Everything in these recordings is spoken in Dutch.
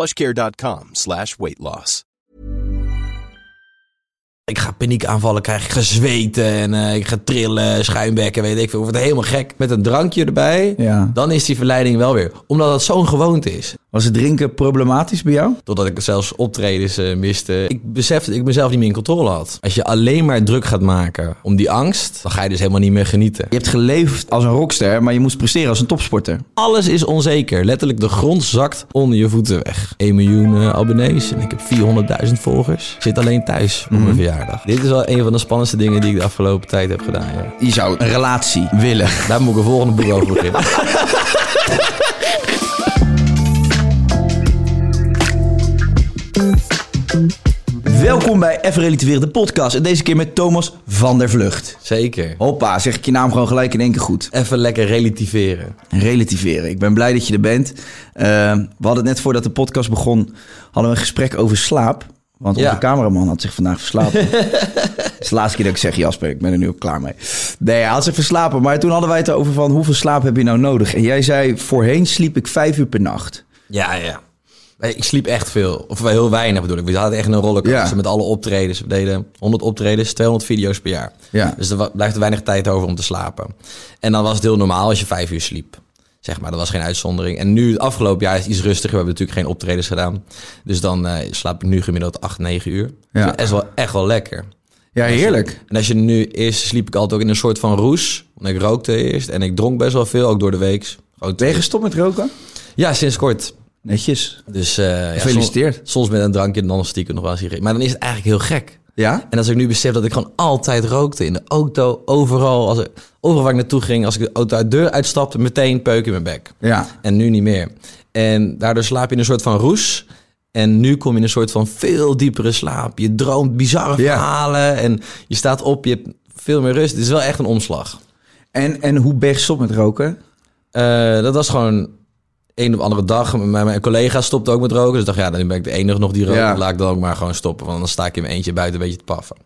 plushcare.com slash weight loss. Ik ga paniekaanvallen krijgen, ik ga zweten en uh, ik ga trillen, schuimbekken, weet ik veel. Ik word helemaal gek. Met een drankje erbij, Ja. dan is die verleiding wel weer. Omdat het zo'n gewoonte is. Was het drinken problematisch bij jou? Totdat ik zelfs optredens uh, miste. Ik besefte dat ik mezelf niet meer in controle had. Als je alleen maar druk gaat maken om die angst, dan ga je dus helemaal niet meer genieten. Je hebt geleefd als een rockster, maar je moest presteren als een topsporter. Alles is onzeker. Letterlijk de grond zakt onder je voeten weg. 1 miljoen uh, abonnees en ik heb 400.000 volgers. Ik zit alleen thuis op Mhm. mijn verjaardag. Dit is wel een van de spannendste dingen die ik de afgelopen tijd heb gedaan. Ja. Je zou een relatie willen. Daar moet ik een volgende boek over beginnen. Welkom bij Even Relativeren, de podcast. En deze keer met Thomas van der Vlucht. Zeker. Hoppa, zeg ik je naam gewoon gelijk in één keer goed. Even lekker relativeren. Relativeren. Ik ben blij dat je er bent. Uh, we hadden het net voordat de podcast begon, hadden we een gesprek over slaap. Want onze Ja. cameraman had zich vandaag verslapen. Het is de laatste keer dat ik zeg, Jasper, ik ben er nu ook klaar mee. Nee, hij had zich verslapen. Maar toen hadden wij het over van hoeveel slaap heb je nou nodig? En jij zei, voorheen sliep ik vijf uur per nacht. Ja, ja. Ik sliep echt veel. Of wel heel weinig bedoel ik. We hadden echt een rollercoaster Ja. met alle optredens. We deden 100 optredens, 200 video's per jaar. Ja. Dus er blijft er weinig tijd over om te slapen. En dan was het heel normaal als je vijf uur sliep. Zeg maar, dat was geen uitzondering. En nu, het afgelopen jaar is het iets rustiger. We hebben natuurlijk geen optredens gedaan. Dus dan eh, slaap ik nu gemiddeld 8, 9 uur. Ja. Dat is wel echt wel lekker. Ja, heerlijk. En als je nu eerst sliep ik altijd ook in een soort van roes. Want ik rookte eerst en ik dronk best wel veel, ook door de week. Ben je gestopt met roken? Ja, sinds kort. Netjes. Dus eh, ja, Gefeliciteerd. Soms, soms met een drankje en dan stiekem nog wel een sigaret. Maar dan is het eigenlijk heel gek. Ja? En als ik nu besef dat ik gewoon altijd rookte in de auto, overal, als ik, overal waar ik naartoe ging, als ik de auto uit de deur uitstapte, meteen peuk in mijn bek. Ja. En nu niet meer. En daardoor slaap je in een soort van roes. En nu kom je in een soort van veel diepere slaap. Je droomt bizarre Ja. verhalen en je staat op, je hebt veel meer rust. Het is wel echt een omslag. En, en hoe ben je gestopt met roken? Eh, dat was gewoon een of andere dag. Mijn, mijn collega stopte ook met roken. Dus ik dacht, ja, dan ben ik de enige nog die rookt. Ja. Laat ik dan ook maar gewoon stoppen. Want dan sta ik in mijn eentje buiten een beetje te paffen.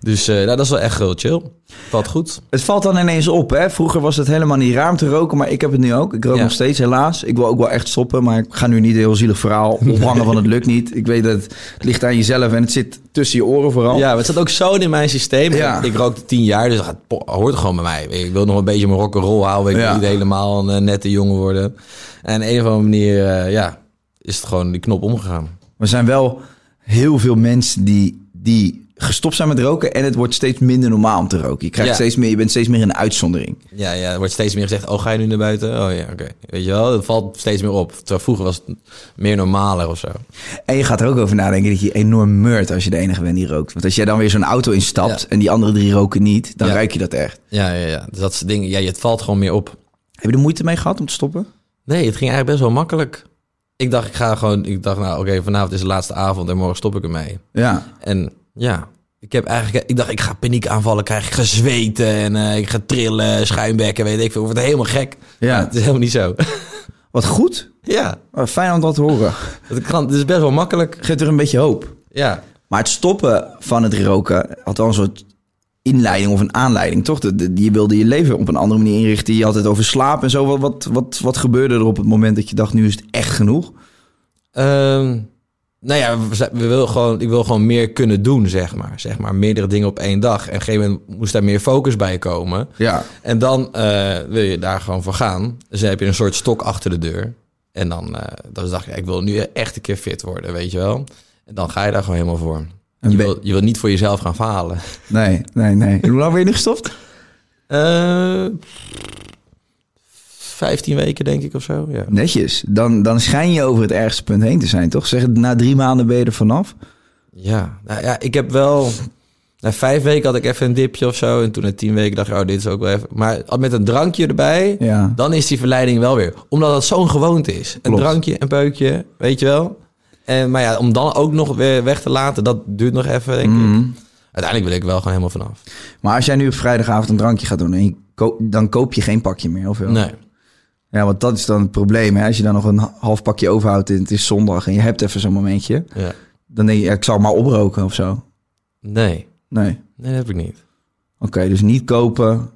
Dus eh, nou, dat is wel echt heel chill. Valt goed. Het valt dan ineens op, hè? Vroeger was het helemaal niet raar om te roken, maar ik heb het nu ook. Ik rook Ja. nog steeds, helaas. Ik wil ook wel echt stoppen, maar ik ga nu niet een heel zielig verhaal ophangen van het lukt niet. Ik weet dat het, het ligt aan jezelf en het zit tussen je oren vooral. Ja, maar het zat ook zo in mijn systeem. Ja. Ik, ik rookte tien jaar, dus po- hoort gewoon bij mij. Ik wil nog een beetje mijn rock'n'roll houden. Ik wil niet helemaal een eh, nette jongen worden. En op een of andere manier, eh, ja, is het gewoon die knop omgegaan. Er zijn wel heel veel mensen die, die gestopt zijn met roken en het wordt steeds minder normaal om te roken. Je, krijgt Ja. steeds meer, je bent steeds meer een uitzondering. Ja, ja, er wordt steeds meer gezegd, oh, ga je nu naar buiten? Oh ja, oké. Weet je wel, dat valt steeds meer op. Terwijl vroeger was het meer normaler of zo. En je gaat er ook over nadenken dat je enorm meurt als je de enige bent die rookt. Want als jij dan weer zo'n auto instapt Ja. en die andere drie roken niet, dan Ja. ruik je dat echt. Ja, ja, ja. Dus dat soort dingen. Ja, het valt gewoon meer op. Heb je er moeite mee gehad om te stoppen? Nee, het ging eigenlijk best wel makkelijk. Ik dacht, ik ga gewoon... Ik dacht, nou, oké, vanavond is de laatste avond en morgen stop ik ermee. Ja. En ja, ik heb eigenlijk... Ik dacht, ik ga paniekaanvallen krijgen, ik ga zweten en eh, ik ga trillen, schuimbekken, weet ik veel. Ik word helemaal gek. Ja. Maar het is helemaal niet zo. Wat goed. ja, fijn om dat te horen. het, kan, het is best wel makkelijk. Geeft er een beetje hoop. Ja, Maar het stoppen van het roken had wel een soort inleiding of een aanleiding, toch? Je wilde je leven op een andere manier inrichten. Je had het over slaap en zo. Wat, wat, wat, wat gebeurde er op het moment dat je dacht, nu is het echt genoeg? Ehm, nou ja, we, willen gewoon, ik wil gewoon meer kunnen doen, zeg maar. Zeg maar, meerdere dingen op één dag. En op een gegeven moment moest daar meer focus bij komen. Ja. En dan eh, wil je daar gewoon voor gaan. Dus dan heb je een soort stok achter de deur. En dan, eh dan dacht ik, ik wil nu echt een keer fit worden, weet je wel. En dan ga je daar gewoon helemaal voor. En Je wil, je wil niet voor jezelf gaan falen. Nee, nee, nee. En hoe lang ben je nu gestopt? Eh 15 weken denk ik of zo. Ja. Netjes. Dan, dan schijn je over het ergste punt heen te zijn, toch? Zeg, na drie maanden ben je er vanaf. Ja, nou ja, ik heb wel... Na vijf weken had ik even een dipje of zo. En toen na tien weken dacht ik, oh, dit is ook wel even... Maar met een drankje erbij, Ja. dan is die verleiding wel weer. Omdat dat zo'n gewoonte is. Een drankje, een peukje, weet je wel. En, maar ja, om dan ook nog weer weg te laten, dat duurt nog even, denk Mhm. ik. Uiteindelijk wil ik wel gewoon helemaal vanaf. Maar als jij nu op vrijdagavond een drankje gaat doen, en dan koop je geen pakje meer, of wel? Nee. Ja, want dat is dan het probleem. Hè? Als je dan nog een half pakje overhoudt en het is zondag en je hebt even zo'n momentje, Ja. dan denk je, ik zal maar oproken of zo. Nee. Nee. Nee, dat heb ik niet. Oké, dus niet kopen.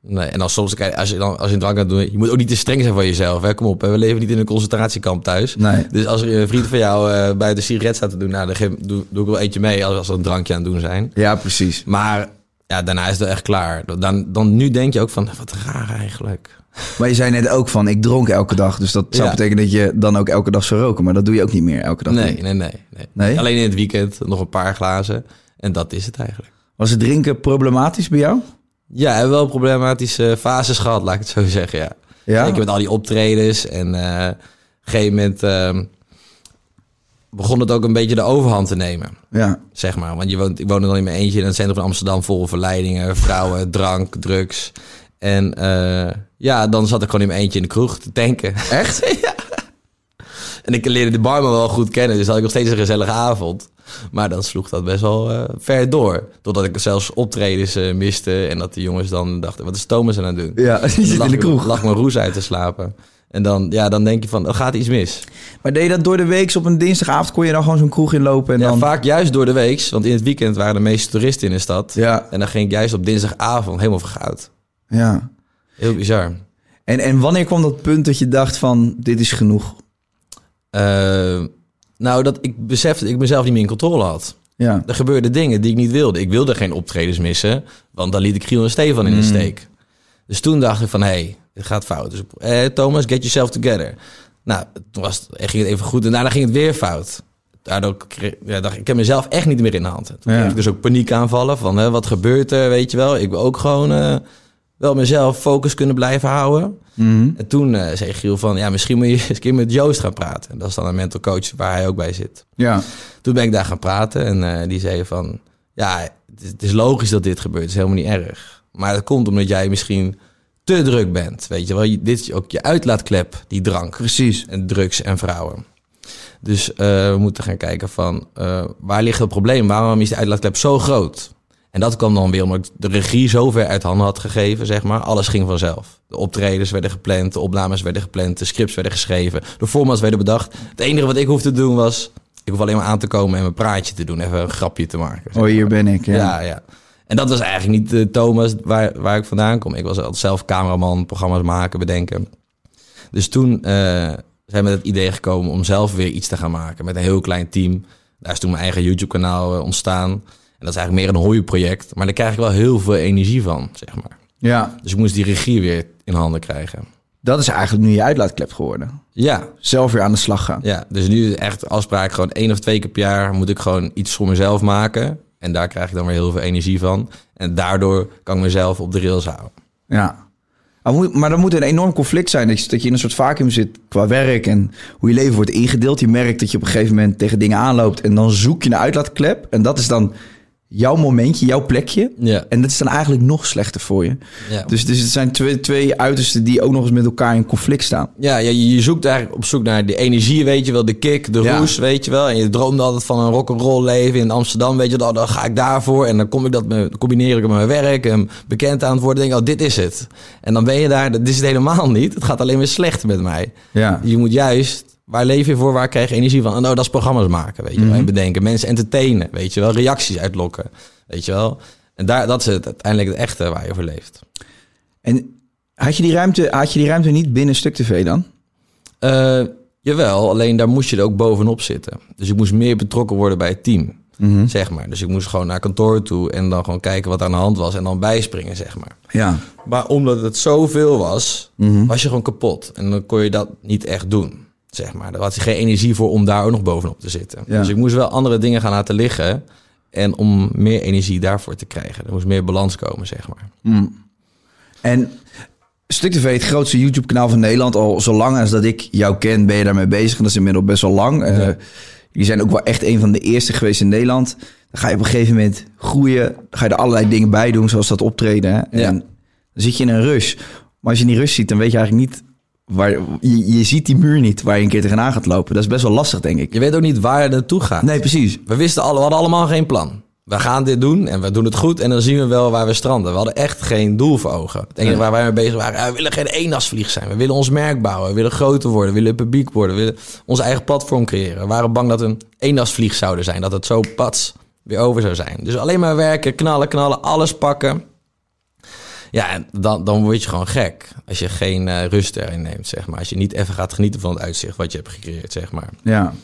Nee, en dan soms, als je dan als je een drank gaat doen, je moet ook niet te streng zijn voor jezelf. Hè? Kom op, hè? we leven niet in een concentratiekamp thuis. Nee. Dus als er een vriend van jou eh, bij de sigaret staat te doen, nou, dan doe, doe ik wel eentje mee als, als we een drankje aan het doen zijn. Ja, precies. Maar ja, daarna is het echt klaar. Dan, dan nu denk je ook van, wat raar eigenlijk. Maar je zei net ook van, ik dronk elke dag. Dus dat zou Ja. betekenen dat je dan ook elke dag zou roken. Maar dat doe je ook niet meer elke dag. Nee, nee, nee, nee, Nee? Alleen in het weekend nog een paar glazen. En dat is het eigenlijk. Was het drinken problematisch bij jou? Ja, hebben wel problematische fases gehad, laat ik het zo zeggen, ja. Ja? Zeker met al die optredens. En eh, op een gegeven moment ehm, begon het ook een beetje de overhand te nemen. Ja. Zeg maar. Want je woont, ik woonde dan in mijn eentje in het centrum van Amsterdam vol verleidingen, vrouwen, drank, drugs. En eh, ja, dan zat ik gewoon in mijn eentje in de kroeg te tanken. Echt? ja. En ik leerde de barman wel goed kennen, dus had ik nog steeds een gezellige avond. Maar dan sloeg dat best wel eh, ver door. Totdat ik zelfs optredens eh, miste en dat de jongens dan dachten, wat is Thomas aan het doen? Ja, die zit in de ik- kroeg. lag mijn roes uit te slapen. En dan, ja, dan denk je van, er gaat iets mis. Maar deed je dat door de week? Op een dinsdagavond kon je dan gewoon zo'n kroeg inlopen en Ja, dan... vaak juist door de week, want in het weekend waren de meeste toeristen in de stad. Ja. En dan ging ik juist op dinsdagavond helemaal vergoud. Ja. Heel bizar. En, en wanneer kwam dat punt dat je dacht van, dit is genoeg? Eh, nou, dat ik besefte dat ik mezelf niet meer in controle had. Ja. Er gebeurden dingen die ik niet wilde. Ik wilde geen optredens missen, want dan liet ik Giel en Stefan in de steek. Dus toen dacht ik van, hé, hey, het gaat fout. Dus eh, Thomas, get yourself together. Nou, toen was het, ging het even goed en daarna ging het weer fout. Daardoor kreeg, ja, dacht ik, ik heb mezelf echt niet meer in de hand. Toen Ja. kreeg ik dus ook paniekaanvallen van, hè, wat gebeurt er, weet je wel. Ik wil ook gewoon eh, wel mezelf focus kunnen blijven houden. Mhm. En toen eh, zei Giel van, ja, misschien moet je eens een keer met Joost gaan praten. En dat is dan een mental coach waar hij ook bij zit. Ja. Toen ben ik daar gaan praten en eh, die zei van... Ja, het is, het is logisch dat dit gebeurt. Het is helemaal niet erg. Maar dat komt omdat jij misschien te druk bent. Weet je wel, Je- dit is ook je uitlaatklep, die drank. Precies. En drugs en vrouwen. Dus eh, we moeten gaan kijken van... eh, waar ligt het probleem? Waarom is die uitlaatklep zo groot? En dat kwam dan weer omdat ik de regie zo ver uit handen had gegeven, zeg maar. Alles ging vanzelf. De optredens werden gepland, de opnames werden gepland, de scripts werden geschreven, de formats werden bedacht. Het enige wat ik hoefde te doen was, ik hoef alleen maar aan te komen en mijn praatje te doen, even een grapje te maken. zeg Oh, hier ben ik. Ja. ja. ja, En dat was eigenlijk niet de Thomas waar, waar ik vandaan kom. Ik was altijd zelf cameraman, programma's maken, bedenken. Dus toen eh, zijn we met het idee gekomen om zelf weer iets te gaan maken met een heel klein team. Daar is toen mijn eigen YouTube-kanaal eh, ontstaan. En dat is eigenlijk meer een hobbyproject. Maar daar krijg ik wel heel veel energie van, zeg maar. ja. Dus ik moest die regie weer in handen krijgen. Dat is eigenlijk nu je uitlaatklep geworden. Ja, Zelf weer aan de slag gaan. ja, dus nu echt afspraak gewoon één of twee keer per jaar moet ik gewoon iets voor mezelf maken. En daar krijg ik dan weer heel veel energie van. En daardoor kan ik mezelf op de rails houden. Ja. Maar dan moet er een enorm conflict zijn dat je, dat je in een soort vacuüm zit qua werk en hoe je leven wordt ingedeeld. Je merkt dat je op een gegeven moment tegen dingen aanloopt en dan zoek je een uitlaatklep. En dat is dan jouw momentje, jouw plekje. Ja. En dat is dan eigenlijk nog slechter voor je. Ja. Dus, dus het zijn twee, twee uitersten die ook nog eens met elkaar in conflict staan. Ja, ja, je zoekt eigenlijk op zoek naar de energie, weet je wel, de kick, de Ja. roes, weet je wel. En je droomde altijd van een rock'n'roll leven in Amsterdam, weet je wel. Dan ga ik daarvoor en dan kom ik dat met, combineer ik met mijn werk en bekend aan het worden. Denk ik, oh, dit is het. En dan ben je daar, dit is het helemaal niet. Het gaat alleen weer slecht met mij. Ja. Je moet juist, waar leef je voor, waar krijg je energie van? En oh, dat is programma's maken, weet je wel. En bedenken, mensen entertainen, weet je wel. Reacties uitlokken, weet je wel. En daar, dat is het, uiteindelijk het echte waar je voor leeft. En had je die ruimte, had je die ruimte niet binnen Stuk TV dan? Eh, jawel, alleen daar moest je er ook bovenop zitten. Dus ik moest meer betrokken worden bij het team, zeg maar. Dus ik moest gewoon naar kantoor toe en dan gewoon kijken wat aan de hand was en dan bijspringen, zeg maar. Ja. Maar omdat het zoveel was, was je gewoon kapot. En dan kon je dat niet echt doen. Zeg maar. Daar had hij geen energie voor om daar ook nog bovenop te zitten. Ja. Dus ik moest wel andere dingen gaan laten liggen. En om meer energie daarvoor te krijgen. Er moest meer balans komen, zeg maar. En Stuk TV, het grootste YouTube-kanaal van Nederland, al zo lang als dat ik jou ken, ben je daarmee bezig. En dat is inmiddels best wel lang. Eh jullie zijn ook wel echt een van de eerste geweest in Nederland. Dan ga je op een gegeven moment groeien. Dan ga je er allerlei dingen bij doen, zoals dat optreden. Hè? En Ja. dan zit je in een rush. Maar als je in die rush ziet, dan weet je eigenlijk niet... Waar, je, je ziet die muur niet waar je een keer tegenaan gaat lopen. Dat is best wel lastig, denk ik. Je weet ook niet waar het naartoe gaat. Nee, precies. We wisten alle, we hadden allemaal geen plan. We gaan dit doen en we doen het goed en dan zien we wel waar we stranden. We hadden echt geen doel voor ogen. Het enige waar wij mee bezig waren, we willen geen eenasvlieg zijn. We willen ons merk bouwen, we willen groter worden, we willen publiek worden. We willen onze eigen platform creëren. We waren bang dat we een eenasvlieg zouden zijn, dat het zo pats weer over zou zijn. Dus alleen maar werken, knallen, knallen, alles pakken. Ja, en dan, dan word je gewoon gek als je geen eh, rust erin neemt, zeg maar. Als je niet even gaat genieten van het uitzicht wat je hebt gecreëerd, zeg maar. Ja.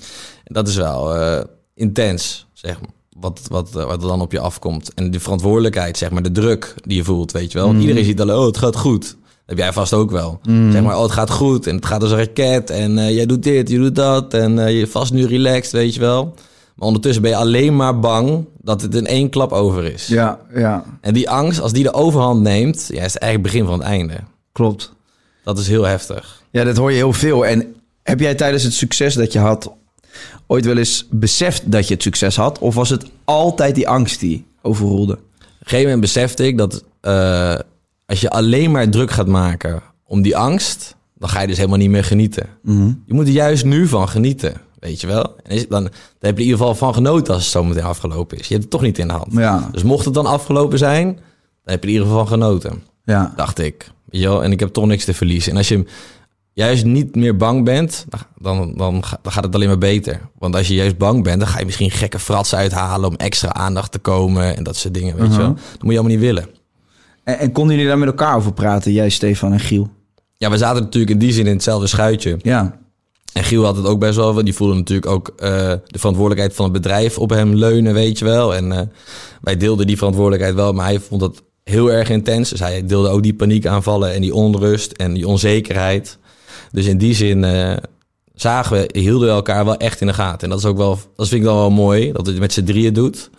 Dat is wel eh, intens, zeg maar. Wat, wat, eh, wat er dan op je afkomt. En de verantwoordelijkheid, zeg maar, de druk die je voelt, weet je wel. Want iedereen ziet dan, oh, het gaat goed. Dat heb jij vast ook wel. Zeg maar, oh, het gaat goed en het gaat als een raket. En jij doet dit, je doet dat. En je vast nu relaxed, weet je wel. Maar ondertussen ben je alleen maar bang dat het in één klap over is. Ja, ja, En die angst, als die de overhand neemt, ja, is het eigenlijk het begin van het einde. klopt. Dat is heel heftig. Ja, dat hoor je heel veel. En heb jij tijdens het succes dat je had ooit wel eens beseft dat je het succes had? Of was het altijd die angst die overroelde? Op een gegeven moment besefte ik dat eh, als je alleen maar druk gaat maken om die angst, dan ga je dus helemaal niet meer genieten. Je moet er juist nu van genieten, weet je wel. En is, dan, dan heb je er in ieder geval van genoten als het zo meteen afgelopen is. Je hebt het toch niet in de hand. Ja. Dus mocht het dan afgelopen zijn, dan heb je in ieder geval van genoten, Ja, dacht ik. Weet je wel? En ik heb toch niks te verliezen. En als je juist niet meer bang bent, dan, dan, dan gaat het alleen maar beter. Want als je juist bang bent, dan ga je misschien gekke fratsen uithalen om extra aandacht te komen en dat soort dingen, weet je wel. Dat moet je allemaal niet willen. En, en konden jullie daar met elkaar over praten, jij, Stefan en Giel? Ja, we zaten natuurlijk in die zin in hetzelfde schuitje. Ja, En Giel had het ook best wel, want die voelde natuurlijk ook eh, de verantwoordelijkheid van het bedrijf op hem leunen, weet je wel. En eh, wij deelden die verantwoordelijkheid wel, maar hij vond het heel erg intens. Dus hij deelde ook die paniekaanvallen en die onrust en die onzekerheid. Dus in die zin eh, zagen we, hielden we elkaar wel echt in de gaten. En dat is ook wel, dat vind ik dan wel mooi, dat het met z'n drieën doet.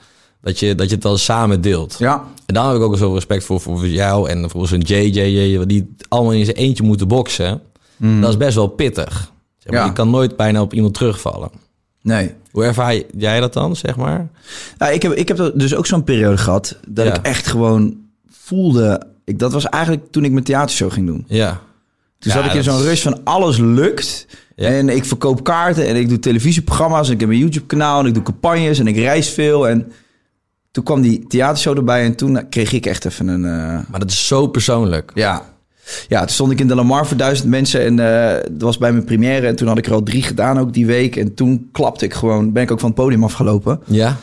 Dat je, dat je het wel samen deelt. ja, En daar heb ik ook zoveel respect voor, voor jou en bijvoorbeeld zo'n JJ, die allemaal in zijn eentje moeten boksen. Dat is best wel pittig. Zeg maar, Ja. Je kan nooit bijna op iemand terugvallen. nee. Hoe ervaar jij dat dan, zeg maar? Nou, ik, heb, ik heb dus ook zo'n periode gehad dat Ja. ik echt gewoon voelde... Ik, dat was eigenlijk toen ik mijn theatershow ging doen. Ja. Toen Ja, zat ik in zo'n rush van alles lukt. Ja. En ik verkoop kaarten en ik doe televisieprogramma's. En ik heb een YouTube-kanaal en ik doe campagnes en ik reis veel. En toen kwam die theatershow erbij en toen kreeg ik echt even een... eh, Maar dat is zo persoonlijk. ja. Ja, toen stond ik in de Lamar voor duizend mensen en eh, dat was bij mijn première. En toen had ik er al drie gedaan ook die week. En toen klapte ik gewoon, ben ik ook van het podium afgelopen. Ja?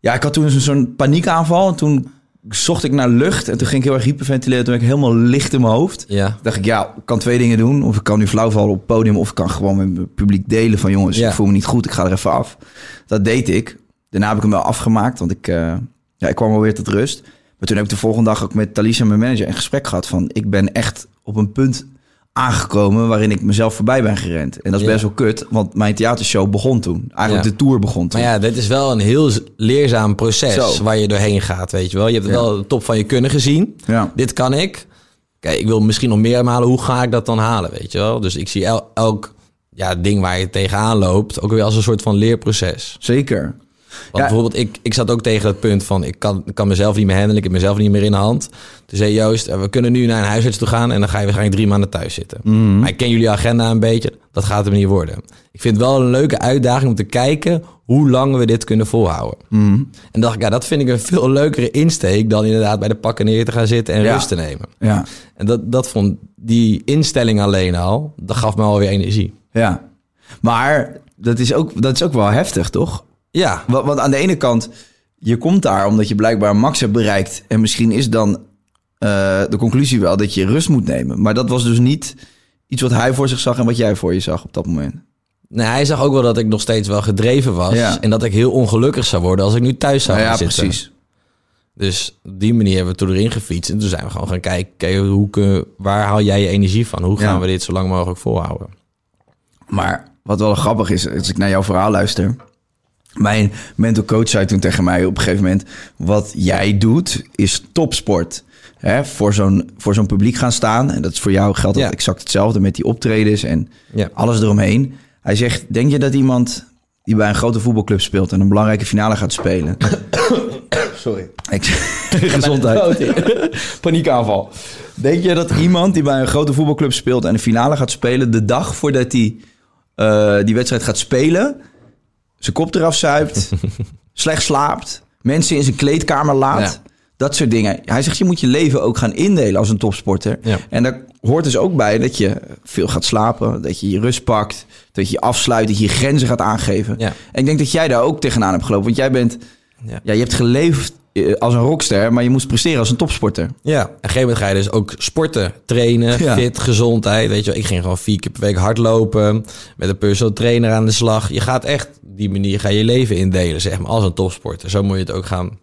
Ja, ik had toen zo'n- paniekaanval en toen zocht ik naar lucht. En toen ging ik heel erg hyperventileren. Toen werd ik helemaal licht in mijn hoofd. Ja. Toen dacht ik, ja, ik kan twee dingen doen. Of ik kan nu flauw vallen op het podium. Of ik kan gewoon met mijn publiek delen van... jongens, Ja. ik voel me niet goed, ik ga er even af. Dat deed ik. Daarna heb ik hem wel afgemaakt. Want ik, eh, ja, ik kwam alweer tot rust. Maar toen heb ik de volgende dag ook met Talisa, mijn manager... een gesprek gehad van... ik ben echt op een punt aangekomen... waarin ik mezelf voorbij ben gerend. En dat is Ja. best wel kut. Want mijn theatershow begon toen. Eigenlijk Ja. de tour begon toen. Maar ja, dit is wel een heel leerzaam proces Zo. waar je doorheen gaat, weet je wel. Je hebt Ja. wel de top van je kunnen gezien. Dit kan ik. Kijk, ik wil misschien nog meer halen. Hoe ga ik dat dan halen, weet je wel? Dus ik zie el- elk ja, ding waar je tegenaan loopt... ook weer als een soort van leerproces. Zeker. Want Ja. bijvoorbeeld, ik, ik zat ook tegen het punt van... ik kan, kan mezelf niet meer handelen, ik heb mezelf niet meer in de hand. Toen zei Joost, eh, we kunnen nu naar een huisarts toe gaan... en dan ga je waarschijnlijk drie maanden thuis zitten. Mhm. Maar ik ken jullie agenda een beetje, dat gaat hem niet worden. Ik vind het wel een leuke uitdaging om te kijken... hoe lang we dit kunnen volhouden. Mhm. En dacht ik, ja, dat vind ik een veel leukere insteek... dan inderdaad bij de pakken neer te gaan zitten en Ja. rust te nemen. Ja. En dat, dat vond die instelling alleen al... dat gaf me alweer energie. Ja. Maar dat is ook, dat is ook wel heftig, toch? Ja, Want, aan de ene kant, je komt daar omdat je blijkbaar max hebt bereikt. En misschien is dan eh, de conclusie wel dat je rust moet nemen. Maar dat was dus niet iets wat hij voor zich zag en wat jij voor je zag op dat moment. Nee, hij zag ook wel dat ik nog steeds wel gedreven was. Ja. En dat ik heel ongelukkig zou worden als ik nu thuis zou Nou gaan ja, zitten. precies. Dus op die manier hebben we toen erin gefietst. En toen zijn we gewoon gaan kijken, hoe kun, waar haal jij je energie van? Hoe gaan Ja. we dit zo lang mogelijk volhouden? Maar wat wel grappig is, als ik naar jouw verhaal luister. Mijn mental coach zei toen tegen mij op een gegeven moment: Wat jij doet is topsport. Hè, voor zo'n voor zo'n publiek gaan staan. En dat is voor jou geldt dat Ja. exact hetzelfde met die optredens en Ja. alles eromheen. Hij zegt: Denk je dat iemand die bij een grote voetbalclub speelt en een belangrijke finale gaat spelen. Sorry. Ik, gezondheid. Paniekaanval. Denk je dat iemand die bij een grote voetbalclub speelt en een finale gaat spelen, de dag voordat hij eh, die wedstrijd gaat spelen, zijn kop eraf zuipt, slecht slaapt, mensen in zijn kleedkamer laat? Ja. Dat soort dingen. Hij zegt, je moet je leven ook gaan indelen als een topsporter. Ja. En daar hoort dus ook bij dat je veel gaat slapen, dat je je rust pakt, dat je afsluit, dat je je grenzen gaat aangeven. Ja. En ik denk dat jij daar ook tegenaan hebt gelopen. Want jij bent, Ja. je hebt geleefd als een rockster, maar je moest presteren als een topsporter. Ja, op een gegeven moment ga je dus ook sporten, trainen, Ja. fit, gezondheid. Weet je wel, ik ging gewoon vier keer per week hardlopen, met een personal trainer aan de slag. Je gaat echt, die manier ga je je leven indelen, zeg maar, als een topsporter. Zo moet je het ook gaan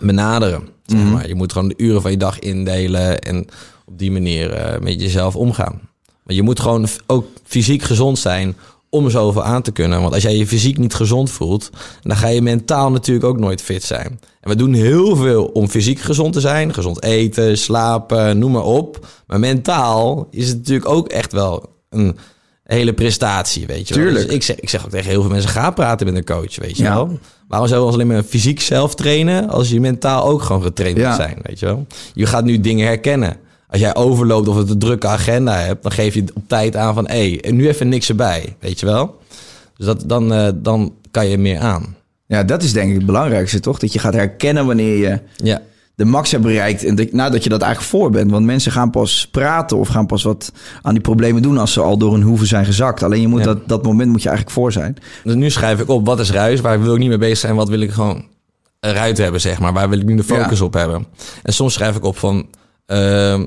benaderen, zeg Mhm. maar. Je moet gewoon de uren van je dag indelen en op die manier eh, met jezelf omgaan. Maar je moet gewoon ook fysiek gezond zijn om zoveel aan te kunnen. Want als jij je fysiek niet gezond voelt, dan ga je mentaal natuurlijk ook nooit fit zijn. En we doen heel veel om fysiek gezond te zijn. Gezond eten, slapen, noem maar op. Maar mentaal is het natuurlijk ook echt wel een hele prestatie, weet je wel. Tuurlijk. Dus ik, zeg, ik zeg ook tegen heel veel mensen, ga praten met een coach, weet je Ja. wel. Waarom zouden we ons alleen maar fysiek zelf trainen... als je mentaal ook gewoon getraind Ja. moet zijn, weet je wel. Je gaat nu dingen herkennen. Als jij overloopt of het een drukke agenda hebt... dan geef je op tijd aan van... hé, hey, en nu even niks erbij, weet je wel. Dus dat, dan, eh, dan kan je meer aan. Ja, dat is denk ik het belangrijkste, toch? Dat je gaat herkennen wanneer je Ja, de max hebt bereikt. En dat, nadat je dat eigenlijk voor bent. Want mensen gaan pas praten of gaan pas wat aan die problemen doen als ze al door hun hoeven zijn gezakt. Alleen je moet Ja. dat, dat moment moet je eigenlijk voor zijn. dus nu schrijf ik op wat is ruis, waar wil ik niet mee bezig zijn, wat wil ik gewoon eruit hebben, zeg maar. Waar wil ik nu de focus Ja. op hebben? En soms schrijf ik op van ehm,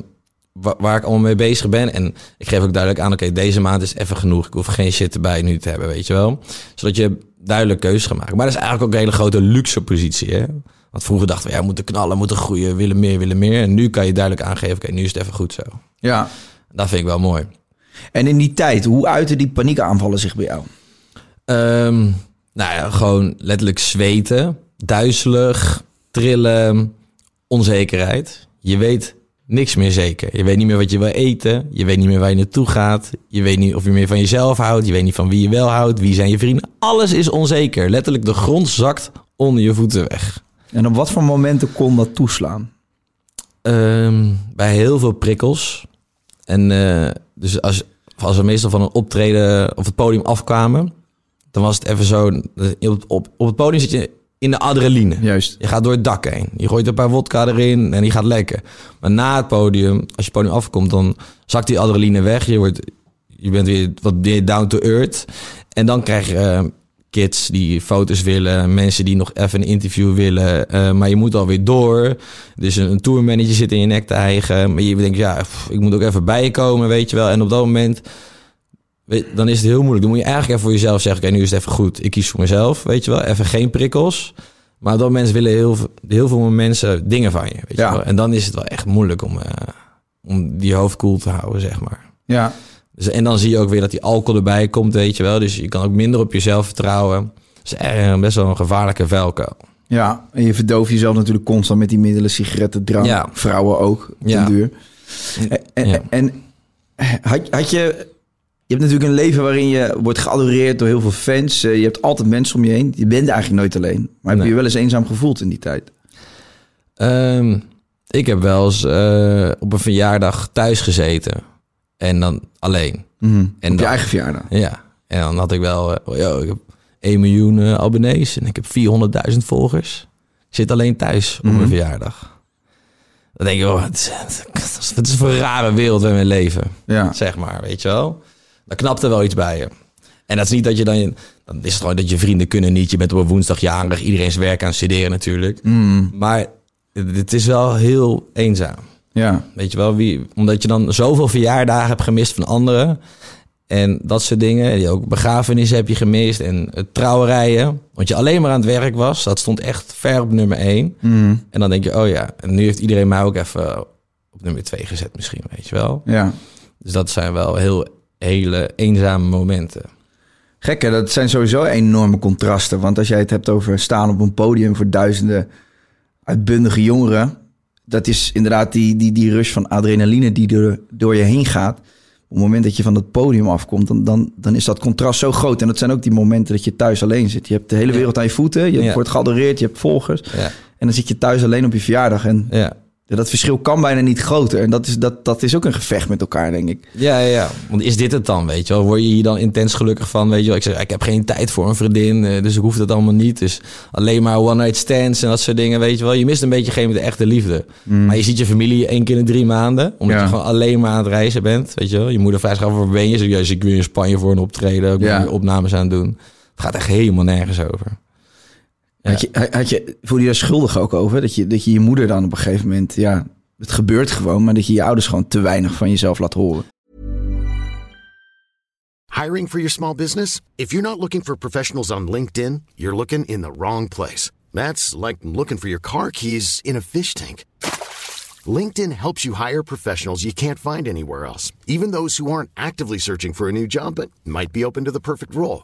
wa- waar ik allemaal mee bezig ben. En ik geef ook duidelijk aan, oké, deze maand is even genoeg. Ik hoef geen shit erbij nu te hebben, weet je wel. Zodat je duidelijk keuzes gaat maken. Maar dat is eigenlijk ook een hele grote luxe positie, hè. Want vroeger dachten we, ja, we moeten knallen, moeten groeien, willen meer, willen meer. En nu kan je duidelijk aangeven, oké, nu is het even goed zo. Ja. Dat vind ik wel mooi. En in die tijd, hoe uiten die paniekaanvallen zich bij jou? Ehm, nou ja, gewoon letterlijk zweten, duizelig, trillen, onzekerheid. Je weet niks meer zeker. Je weet niet meer wat je wil eten. Je weet niet meer waar je naartoe gaat. Je weet niet of je meer van jezelf houdt. Je weet niet van wie je wel houdt. Wie zijn je vrienden. Alles is onzeker. Letterlijk de grond zakt onder je voeten weg. En op wat voor momenten kon dat toeslaan? Ehm, bij heel veel prikkels. En eh, dus als, als we meestal van een optreden of het podium afkwamen, dan was het even zo. Op, op, op het podium zit je in de adrenaline. Juist. Je gaat door het dak heen. Je gooit een paar wodka erin en die gaat lekker. Maar na het podium, als je het podium afkomt, dan zakt die adrenaline weg. Je, wordt, je bent weer wat meer down to earth. En dan krijg je eh, kids die foto's willen, mensen die nog even een interview willen. eh, maar je moet alweer door. Dus een, een tourmanager zit in je nek te hijgen. Maar je denkt, ja, pff, ik moet ook even bijkomen, weet je wel. En op dat moment, weet, dan is het heel moeilijk. Dan moet je eigenlijk even voor jezelf zeggen, oké, nu is het even goed. Ik kies voor mezelf, weet je wel. Even geen prikkels. Maar dat moment willen heel, veel- heel veel mensen dingen van je, weet Ja. je wel. En dan is het wel echt moeilijk om, eh, om die hoofd koel te houden, zeg maar. Ja. Dus, en dan zie je ook weer dat die alcohol erbij komt, weet je wel. Dus je kan ook minder op jezelf vertrouwen. Dat is echt best wel een gevaarlijke velkuil. Ja, en je verdooft jezelf natuurlijk constant met die middelen, sigaretten, drank. Ja. Vrouwen ook, op Ja. duur. En, en, Ja. en had, had je... Je hebt natuurlijk een leven waarin je wordt geadoreerd door heel veel fans. Eh, Je hebt altijd mensen om je heen. Je bent eigenlijk nooit alleen. Maar heb Nee. je je wel eens eenzaam gevoeld in die tijd? Ehm, ik heb wel eens eh, op een verjaardag thuis gezeten. En dan alleen. En En op je dan- eigen verjaardag. Ja. En dan had ik wel... yo, ik heb 1 miljoen abonnees en ik heb 400.000 volgers. Ik zit alleen thuis op Mhm. mijn verjaardag. Dan denk je, oh, het is, het is een rare wereld waarin we leven. Ja. zeg maar, weet je wel. Dan knapt er wel iets bij je. En dat is niet dat je dan... Dan is het gewoon dat je vrienden kunnen niet. Je bent op een woensdag jarig. Iedereen is werk aan het studeren natuurlijk. Mm, Maar het, is wel heel eenzaam. ja. Weet je wel, wie, omdat je dan zoveel verjaardagen hebt gemist van anderen. En dat soort dingen. Die ook begrafenissen heb je gemist. En eh, trouwerijen. Want je alleen maar aan het werk was. Dat stond echt ver op nummer één. Mm, En dan denk je, oh ja. En nu heeft iedereen mij ook even op nummer twee gezet misschien, weet je wel. ja. Dus dat zijn wel heel hele eenzame momenten. Gek hè, dat zijn sowieso enorme contrasten. Want als jij het hebt over staan op een podium voor duizenden uitbundige jongeren. Dat is inderdaad die, die, die rush van adrenaline die er door je heen gaat. Op het moment dat je van het podium afkomt, dan, dan, dan is dat contrast zo groot. En dat zijn ook die momenten dat je thuis alleen zit. Je hebt de hele wereld aan je voeten. Je Ja. wordt geadoreerd, je hebt volgers. Ja. En dan zit je thuis alleen op je verjaardag. En Ja. Dat verschil kan bijna niet groter. En dat is, dat, dat is ook een gevecht met elkaar, denk ik. Ja, ja, ja. Want is dit het dan, weet je wel? Word je hier dan intens gelukkig van, weet je wel? Ik zeg, ik heb geen tijd voor een vriendin, eh, dus ik hoef dat allemaal niet. Dus alleen maar one-night stands en dat soort dingen, weet je wel? Je mist een beetje geen met de echte liefde. Maar je ziet je familie één keer in drie maanden, omdat Ja. je gewoon alleen maar aan het reizen bent, weet je wel? Je moeder vraagt zich af, waar ben je? Zeg, juist, ik weer in Spanje voor een optreden, ik Ja. opnames aan het doen. Het gaat echt helemaal nergens over. Had je, had je, voel je daar schuldig ook over? Dat je, dat je je moeder dan op een gegeven moment... Ja, het gebeurt gewoon, maar dat je je ouders gewoon te weinig van jezelf laat horen. Hiring for your small business? If you're not looking for professionals on LinkedIn, you're looking in the wrong place. That's like looking for your car keys in a fish tank. LinkedIn helps you hire professionals you can't find anywhere else, even those who aren't actively searching for a new job but might be open to the perfect role.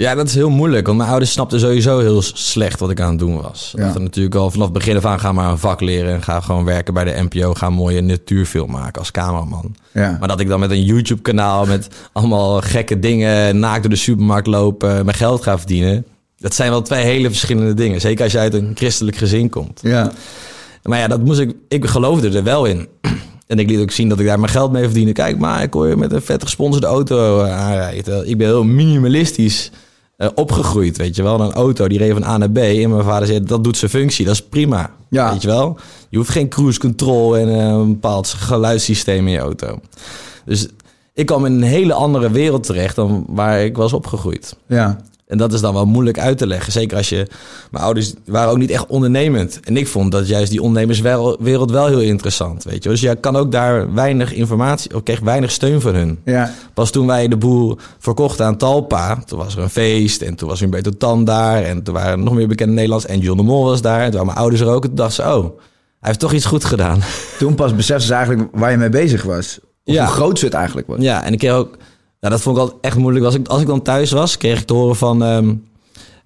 Ja, dat is heel moeilijk. Want mijn ouders snapten sowieso heel slecht wat ik aan het doen was. Ja. Dat er natuurlijk al vanaf het begin af aan ga maar een vak leren. En ga gewoon werken bij de NPO. Ga een mooie natuurfilm maken als cameraman. Ja. Maar dat ik dan met een YouTube kanaal met allemaal gekke dingen... naakt door de supermarkt lopen, mijn geld ga verdienen... Dat zijn wel twee hele verschillende dingen. Zeker als je uit een christelijk gezin komt. Ja, Maar ja, dat moest ik. Ik geloofde er wel in. En ik liet ook zien dat ik daar mijn geld mee verdiende. Kijk, maar ik hoor je met een vet gesponsorde auto eh, aanrijden. Ik ben heel minimalistisch eh, opgegroeid, weet je wel. Een auto die reed van A naar B. En mijn vader zei, dat doet zijn functie. Dat is prima, Ja. weet je wel. Je hoeft geen cruise control en eh, een bepaald geluidssysteem in je auto. Dus ik kwam in een hele andere wereld terecht dan waar ik was opgegroeid. ja. En dat is dan wel moeilijk uit te leggen. Zeker als je... Mijn ouders waren ook niet echt ondernemend. En ik vond dat juist die ondernemerswereld wel heel interessant, weet je. Dus je kan ook daar weinig informatie... Ik kreeg weinig steun van hun. ja. Pas toen wij de boel verkochten aan Talpa... Toen was er een feest en toen was Humberto Tan daar... En toen waren nog meer bekende Nederlands... En John de Mol was daar. En toen waren mijn ouders er ook. En toen dachten ze, oh, hij heeft toch iets goed gedaan. Toen pas besefte ze eigenlijk waar je mee bezig was. Of Ja. hoe groot ze het eigenlijk was. Ja, en ik kreeg ook... Nou, dat vond ik altijd echt moeilijk. Als ik, als ik dan thuis was, kreeg ik te horen van... ehm,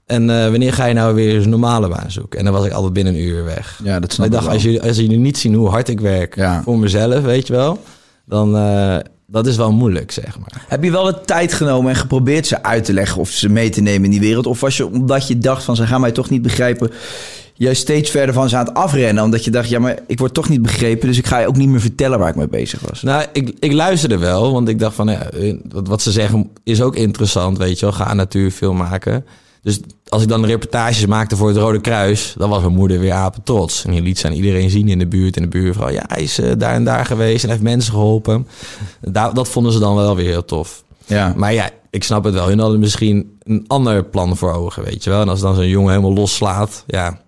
en eh, wanneer ga je nou weer een normale baan zoeken? En dan was ik altijd binnen een uur weg. Ja, dat snap ik dacht, wel. als jullie, als jullie niet zien hoe hard ik werk Ja. voor mezelf, weet je wel... Dan, eh, dat is wel moeilijk, zeg maar. Heb je wel de tijd genomen en geprobeerd ze uit te leggen of ze mee te nemen in die wereld? Of was je, omdat je dacht van ze gaan mij toch niet begrijpen, juist steeds verder van ze aan het afrennen? Omdat je dacht, ja, maar ik word toch niet begrepen, dus ik ga je ook niet meer vertellen waar ik mee bezig was. Nou, ik, ik luisterde wel, want ik dacht van... Ja, eh, wat, ze zeggen is ook interessant, weet je wel. Ga een natuurfilm maken. Dus als ik dan reportages maakte voor het Rode Kruis... dan was mijn moeder weer apen trots. En die liet ze aan iedereen zien in de buurt en de buurvrouw... ja, hij is eh, daar en daar geweest en heeft mensen geholpen. Daar, dat vonden ze dan wel weer heel tof. Ja, Maar ja, ik snap het wel. Hun hadden misschien een ander plan voor ogen, weet je wel. En als dan zo'n jongen helemaal loslaat, ja,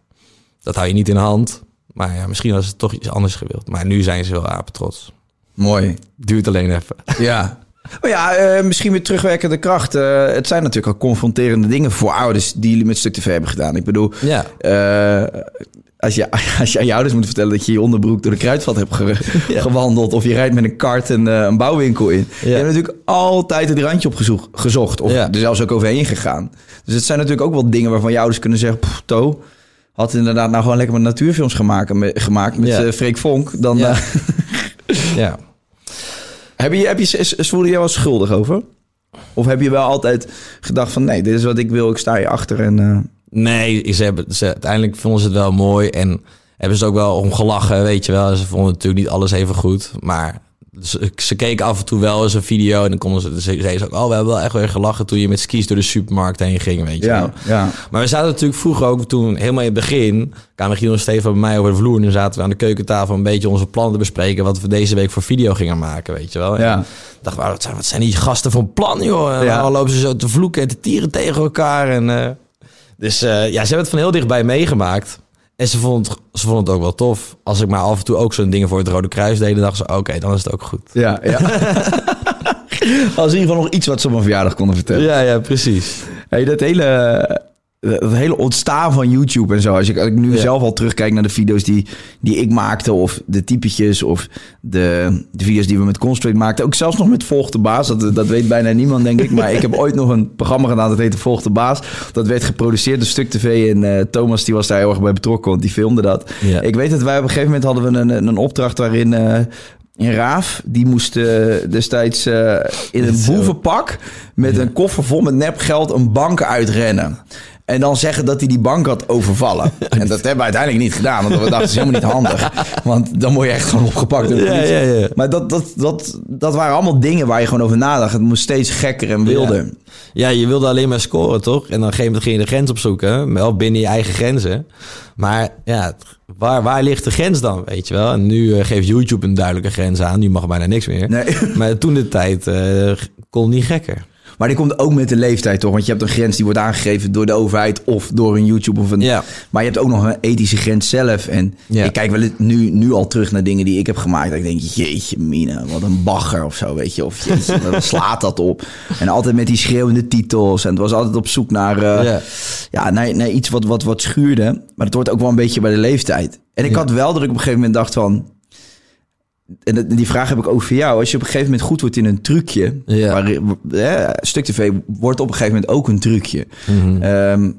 dat hou je niet in de hand. Maar ja, misschien was het toch iets anders gewild. Maar nu zijn ze wel apetrots. mooi. Duurt alleen even. Ja. Maar ja, eh, misschien met terugwerkende kracht. Eh, het zijn natuurlijk al confronterende dingen voor ouders die jullie met Stuk TV hebben gedaan. Ik bedoel, Ja. eh, als, je, als je aan je ouders moet vertellen dat je je onderbroek door de kruidvat hebt ge- Ja. gewandeld... of je rijdt met een kart een, eh, een bouwwinkel in. Ja. Je hebt natuurlijk altijd het randje opgezocht gezocht, of Ja. er zelfs ook overheen gegaan. Dus het zijn natuurlijk ook wel dingen waarvan je ouders kunnen zeggen... "Pff, To, had inderdaad nou gewoon lekker met natuurfilms gemaakt met, gemaakt met Ja. eh, Freek Vonk... dan Ja. eh, ja. heb je, heb je, voelde je je wel schuldig over? Of heb je wel altijd gedacht van... nee, dit is wat ik wil, ik sta hier achter en... eh, Nee, ze hebben, ze, uiteindelijk vonden ze het wel mooi. En hebben ze ook wel om gelachen, weet je wel. Ze vonden natuurlijk niet alles even goed. Maar ze, ze keken af en toe wel eens een video. En dan konden ze, ze zeiden ze ook... Oh, we hebben wel echt weer gelachen toen je met skis door de supermarkt heen ging, weet je ja, ja. Maar we zaten natuurlijk vroeger ook toen, helemaal in het begin, kwamen Giel en Stefan bij mij over de vloer. En dan zaten we aan de keukentafel een beetje onze plannen te bespreken. Wat we deze week voor video gingen maken, weet je wel. Ja. En dachten we, wat zijn, wat zijn die gasten van plan, joh? En Ja. dan lopen ze zo te vloeken en te tieren tegen elkaar. En, eh, dus eh, ja, ze hebben het van heel dichtbij meegemaakt. En ze vond, ze vond het ook wel tof. Als ik maar af en toe ook zo'n dingen voor het Rode Kruis deed, dan dachten ze, oké, dan is het ook goed. Ja, ja. Als in ieder geval nog iets wat ze op mijn verjaardag konden vertellen. Ja, ja, precies. Hey, dat hele... Dat hele ontstaan van YouTube en zo. Als ik, als ik nu Ja. zelf al terugkijk naar de video's die, die ik maakte... of de typetjes of de, de video's die we met Constraint maakten. Ook zelfs nog met Volg de Baas. Dat, dat weet bijna niemand, denk ik. Maar ik heb ooit nog een programma gedaan dat heette Volg de Baas. Dat werd geproduceerd door Stuk TV. En eh, Thomas die was daar heel erg bij betrokken, want die filmde dat. Ja. Ik weet dat wij op een gegeven moment hadden we een, een opdracht waarin... eh, in Raaf, die moest eh, destijds in een boevenpak met een koffer vol met nepgeld een bank uitrennen. En dan zeggen dat hij die bank had overvallen. En dat hebben we uiteindelijk niet gedaan, want we dachten, dat is helemaal niet handig. Want dan word je echt gewoon opgepakt. door de Ja, politie. ja, ja. Maar dat, dat, dat, dat waren allemaal dingen waar je gewoon over nadacht. Het moest steeds gekker en wilder. Ja, je wilde alleen maar scoren, toch? En dan ging je de grens opzoeken. Wel binnen je eigen grenzen. Maar ja, waar, waar ligt de grens dan, weet je wel? En nu eh, geeft YouTube een duidelijke grens aan. Nu mag bijna niks meer. Nee. Maar toen de tijd eh, kon niet gekker. Maar die komt ook met de leeftijd, toch? Want je hebt een grens die wordt aangegeven door de overheid of door een YouTube of een. Ja. Maar je hebt ook nog een ethische grens zelf. En Ja. ik kijk wel nu, nu al terug naar dingen die ik heb gemaakt. Dat ik denk, jeetje, Mina, wat een bagger of zo, weet je. Of jeetje, wat slaat dat op? En altijd met die schreeuwende titels. En het was altijd op zoek naar, eh, Ja. ja. naar, naar iets wat, wat, wat schuurde. Maar het hoort ook wel een beetje bij de leeftijd. En ik had wel dat ik op een gegeven moment dacht van... En die vraag heb ik ook voor jou. Als je op een gegeven moment goed wordt in een trucje... Ja. Waar, hè, Stuk TV wordt op een gegeven moment ook een trucje. Mhm. Ehm,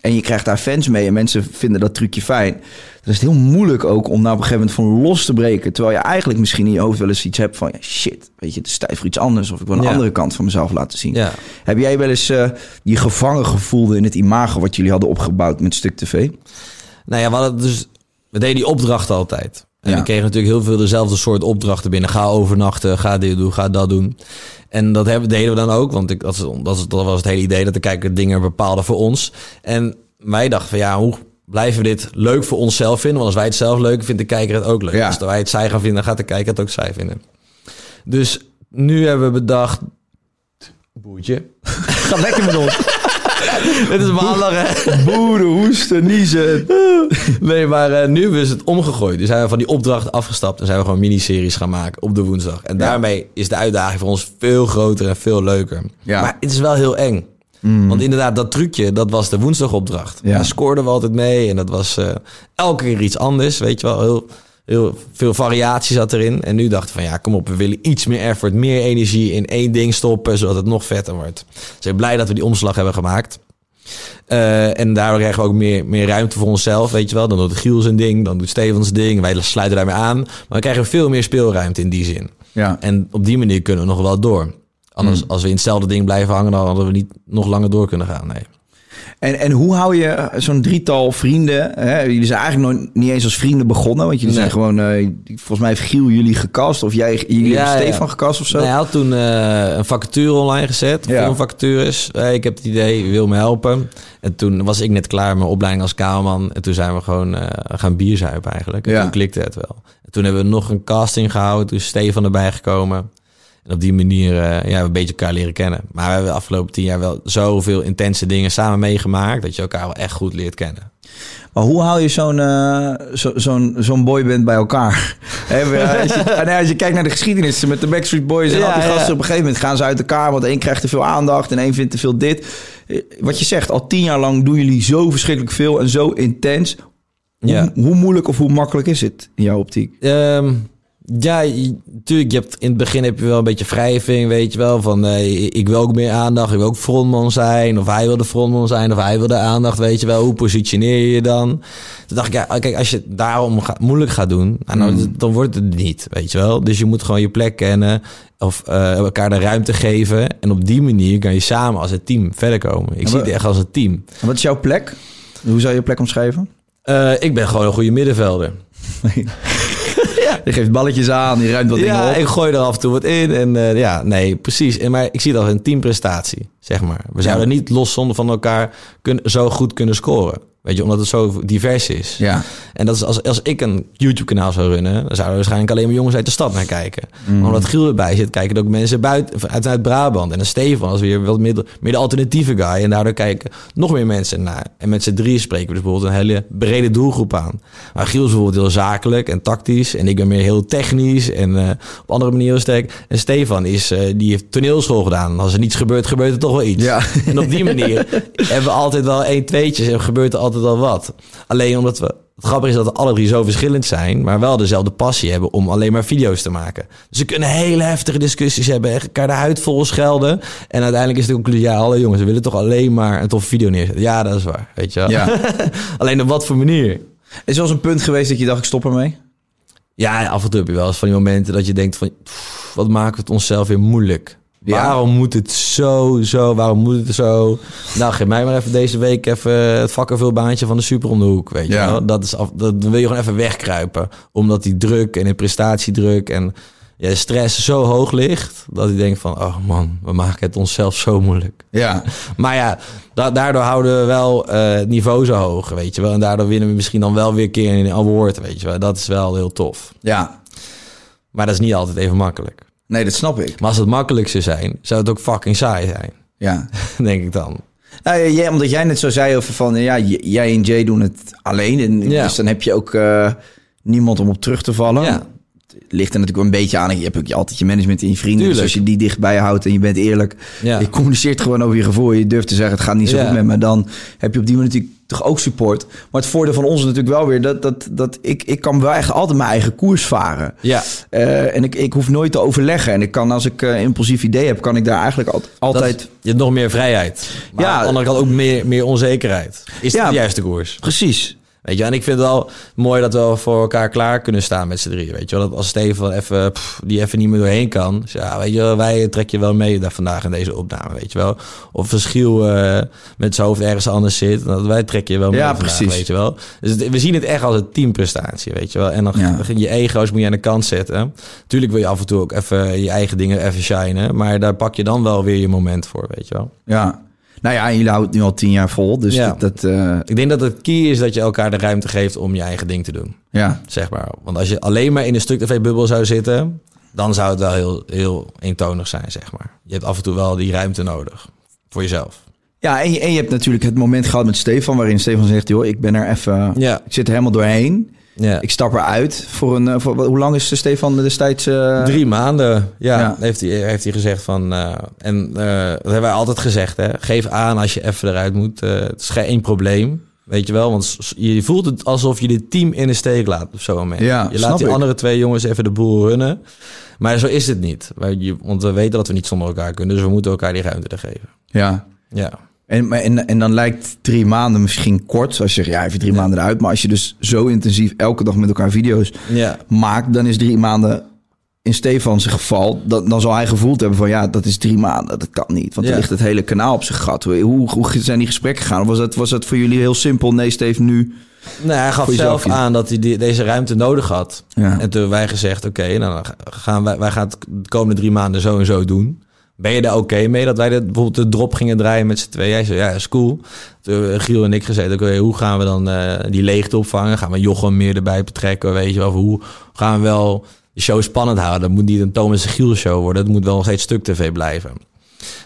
en je krijgt daar fans mee en mensen vinden dat trucje fijn. Dan is het heel moeilijk ook om daar op een gegeven moment van los te breken. Terwijl je eigenlijk misschien in je hoofd wel eens iets hebt van... Ja, shit, weet je, het is tijd voor iets anders. Of ik wil een Ja. andere kant van mezelf laten zien. Ja. Heb jij wel eens eh, je gevangen gevoelde in het imago... wat jullie hadden opgebouwd met Stuk TV? Nou ja, we hadden dus... We deden die opdrachten altijd. En Ja. we kregen natuurlijk heel veel dezelfde soort opdrachten binnen. Ga overnachten, ga dit doen, ga dat doen. En dat hebben, deden we dan ook. Want ik, dat, dat, was het hele idee. Dat de kijker dingen bepaalde voor ons. En wij dachten van ja, hoe blijven we dit leuk voor onszelf vinden? Want als wij het zelf leuk vindt de kijker het ook leuk. Ja. Als wij het zij gaan vinden, dan gaat de kijker het ook zij vinden. Dus nu hebben we bedacht... Boertje. Ga lekker met ons. Het is maandag, hè? Boeren, hoesten, niezen. Nee, maar eh, nu hebben we het omgegooid. Dus zijn we van die opdracht afgestapt en zijn we gewoon miniseries gaan maken op de woensdag. En daarmee is de uitdaging voor ons veel groter en veel leuker. Ja. Maar het is wel heel eng. Want inderdaad, dat trucje, dat was de woensdagopdracht. Ja. Daar scoorden we altijd mee en dat was eh, elke keer iets anders. Weet je wel, heel, heel veel variatie zat erin. En nu dachten we van ja, kom op, we willen iets meer effort, meer energie in één ding stoppen, zodat het nog vetter wordt. Dus ik ben blij dat we die omslag hebben gemaakt. Eh, en daardoor krijgen we ook meer, meer ruimte voor onszelf, weet je wel. Dan doet Giel zijn ding, dan doet Steven zijn ding. Wij sluiten daarmee aan. Maar we krijgen veel meer speelruimte in die zin. Ja. En op die manier kunnen we nog wel door. Anders, Hmm. als we in hetzelfde ding blijven hangen, dan hadden we niet nog langer door kunnen gaan. Nee. En, en hoe hou je zo'n drietal vrienden? Hè? Jullie zijn eigenlijk nog niet eens als vrienden begonnen. Want jullie Nee. zijn gewoon... eh, volgens mij heeft Giel jullie gecast. Of jij jullie Ja, hebben ja. Stefan gecast of zo. Nou, hij had toen eh, een vacature online gezet. Ja. Filmvacatures. Eh, ik heb het idee, wil me helpen. En toen was ik net klaar met mijn opleiding als kamerman. En toen zijn we gewoon eh, gaan bierzuipen eigenlijk. En Ja. toen klikte het wel. En toen hebben we nog een casting gehouden. Toen is Stefan erbij gekomen. En op die manier eh, ja, een beetje elkaar leren kennen. Maar we hebben de afgelopen tien jaar wel zoveel intense dingen samen meegemaakt... dat je elkaar wel echt goed leert kennen. Maar hoe hou je zo'n eh, zo, zo'n zo'n boyband bij elkaar? Als, je, ah, als je kijkt naar de geschiedenis met de Backstreet Boys en Ja, al die ja. gasten... op een gegeven moment gaan ze uit elkaar... want één krijgt te veel aandacht en één vindt te veel dit. Eh, Wat je zegt, al tien jaar lang doen jullie zo verschrikkelijk veel... en zo intens. Hoe, Ja. hoe moeilijk of hoe makkelijk is het in jouw optiek? Ehm, ja, je- tuurlijk. Je hebt, in het begin heb je wel een beetje wrijving, weet je wel. Van ik wil ook meer aandacht, ik wil ook frontman zijn. Of hij wil de frontman zijn, of hij wil de aandacht, weet je wel. Hoe positioneer je je dan? Toen dacht ik, ja, kijk, als je het daarom moeilijk gaat doen, nou, nou, dan wordt het niet, weet je wel. Dus je moet gewoon je plek kennen of eh, elkaar de ruimte geven. En op die manier kan je samen als een team verder komen. Ik zie het echt als een team. En wat is jouw plek? Hoe zou je je plek omschrijven? Eh, ik ben gewoon een goede middenvelder. Je geeft balletjes aan, je ruimt wat dingen Ja, op. ik gooi er af en toe wat in. En eh, ja, nee, precies. En, maar ik zie dat als een teamprestatie, zeg maar. We zouden niet los zonder van elkaar zo goed kunnen scoren. Weet je, omdat het zo divers is. Ja. En dat is als, als ik een YouTube-kanaal zou runnen, dan zouden er waarschijnlijk alleen maar jongens uit de stad naar kijken. Maar omdat Giel erbij zit, kijken er ook mensen buiten, uit, uit Brabant. En dan Stefan als weer wat meer, meer de alternatieve guy. En daardoor kijken nog meer mensen naar. En met z'n drieën spreken we dus bijvoorbeeld een hele brede doelgroep aan. Maar Giel is bijvoorbeeld heel zakelijk en tactisch. En ik ben meer heel technisch en eh, op andere manieren sterk. En Stefan is, eh, die heeft toneelschool gedaan. En als er niets gebeurt, gebeurt er toch wel iets. Ja. En op die manier hebben we altijd wel één tweetjes en gebeurt er altijd wel wat. Alleen omdat we... Het grappige is dat we alle drie zo verschillend zijn, maar wel dezelfde passie hebben om alleen maar video's te maken. Dus we kunnen hele heftige discussies hebben, elkaar de huid vol schelden. En uiteindelijk is de conclusie, ja, alle jongens, we willen toch alleen maar een toffe video neerzetten. Ja, dat is waar, weet je wel. Ja. alleen op wat voor manier? Is er wel eens een punt geweest dat je dacht, ik stop ermee? Ja, af en toe heb je wel eens van die momenten dat je denkt van, pff, wat maken we het onszelf weer moeilijk? Ja. Waarom moet het zo, zo, waarom moet het zo? Nou, geef mij maar even deze week even het vakkenvulbaantje van de super om de hoek, weet je Ja. wel? Dat is af, dat, dan wil je gewoon even wegkruipen. Omdat die druk en de prestatiedruk en ja, de stress zo hoog ligt, dat je denkt van, oh man, we maken het onszelf zo moeilijk. Ja. Maar ja, da- daardoor houden we wel eh, het niveau zo hoog, weet je wel? En daardoor winnen we misschien dan wel weer een keer een award, weet je wel? Dat is wel heel tof. Ja. Maar dat is niet altijd even makkelijk. Nee, dat snap ik. Maar als het makkelijk zou zijn, zou het ook fucking saai zijn. Ja. Denk ik dan. Nou, ja, omdat jij net zo zei over van, ja, jij en Jay doen het alleen. En, Ja. Dus dan heb je ook eh, niemand om op terug te vallen. Ja. Het ligt er natuurlijk wel een beetje aan. Je hebt ook altijd je management en je vrienden. Tuurlijk. Dus als je die dichtbij houdt en je bent eerlijk. Ja. Je communiceert gewoon over je gevoel. Je durft te zeggen, het gaat niet zo goed met me. Dan heb je op die manier natuurlijk toch ook support. Maar het voordeel van ons is natuurlijk wel weer... dat, dat, dat ik, ik kan wel echt altijd mijn eigen koers varen. Ja, Eh, en ik, ik hoef nooit te overleggen. En ik kan, als ik eh, een impulsief idee heb, kan ik daar eigenlijk al- altijd... dat, je hebt nog meer vrijheid. Maar Ja. aan de andere kant ook meer, meer onzekerheid. Is Ja. dat de juiste koers? Precies. Weet je, en ik vind het wel mooi dat we wel voor elkaar klaar kunnen staan met z'n drieën. Weet je wel, dat als Steven even, pff, die even niet meer doorheen kan. Dus ja, weet je wel, wij trek je wel mee daar vandaag in deze opname, weet je wel. Of verschil eh met zijn hoofd ergens anders zit. Dat wij trekken je wel mee Ja, vandaag, precies. weet je wel. Dus het- we zien het echt als een teamprestatie, weet je wel. En dan Ja. je ego's moet je aan de kant zetten. Tuurlijk wil je af en toe ook even je eigen dingen even shinen. Maar daar pak je dan wel weer je moment voor, weet je wel. Ja. Nou ja, jullie houden het nu al tien jaar vol. Dus Ja. dat... dat eh, Ik denk dat het key is dat je elkaar de ruimte geeft om je eigen ding te doen. ja. zeg maar. Want als je alleen maar in een stuk tv-bubbel zou zitten, dan zou het wel heel, heel eentonig zijn, zeg maar. Je hebt af en toe wel die ruimte nodig voor jezelf. Ja, en je, en je hebt natuurlijk het moment gehad met Stefan... waarin Stefan zegt, joh, ik ben er even... Ja. Ik zit er helemaal doorheen. Ja. Ik stap eruit voor een... eh, Voor, hoe lang is Stefan destijds... eh, Drie maanden, ja, Ja. Heeft, hij, heeft hij gezegd van... eh, en eh, dat hebben wij altijd gezegd, hè. Geef aan als je even eruit moet. Eh, het is geen probleem, weet je wel. Want je voelt het alsof je dit team in de steek laat op zo'n moment. Ja, je laat die ik. andere twee jongens even de boel runnen. Maar zo is het niet. Want we weten dat we niet zonder elkaar kunnen. Dus we moeten elkaar die ruimte er geven. Ja. Ja. En, en, en dan lijkt drie maanden misschien kort. Zoals je zegt, ja, even drie maanden eruit. Maar als je dus zo intensief elke dag met elkaar video's Ja. maakt... dan is drie maanden in Stefans geval... Dan, dan zal hij gevoeld hebben van... ja, dat is drie maanden, dat kan niet. Want Ja. dan ligt het hele kanaal op zijn gat. Hoe, hoe zijn die gesprekken gegaan? Of was dat, was dat voor jullie heel simpel? Nee, Steven, nu... Nee, hij gaf zelf aan dat hij die, deze ruimte nodig had. Ja. En toen hebben wij gezegd, oké, nou, dan gaan wij, wij gaan het de komende drie maanden zo en zo doen. Ben je daar oké mee dat wij bijvoorbeeld de drop gingen draaien met z'n tweeën? Hij zei, ja, is cool. Toen hebben Giel en ik gezegd, oké, hoe gaan we dan eh, die leegte opvangen? Gaan we Jochem meer erbij betrekken, weet je wel? Of hoe gaan we wel de show spannend houden? Dat moet niet een Thomas en Giel show worden. Het moet wel nog steeds stuk tv blijven.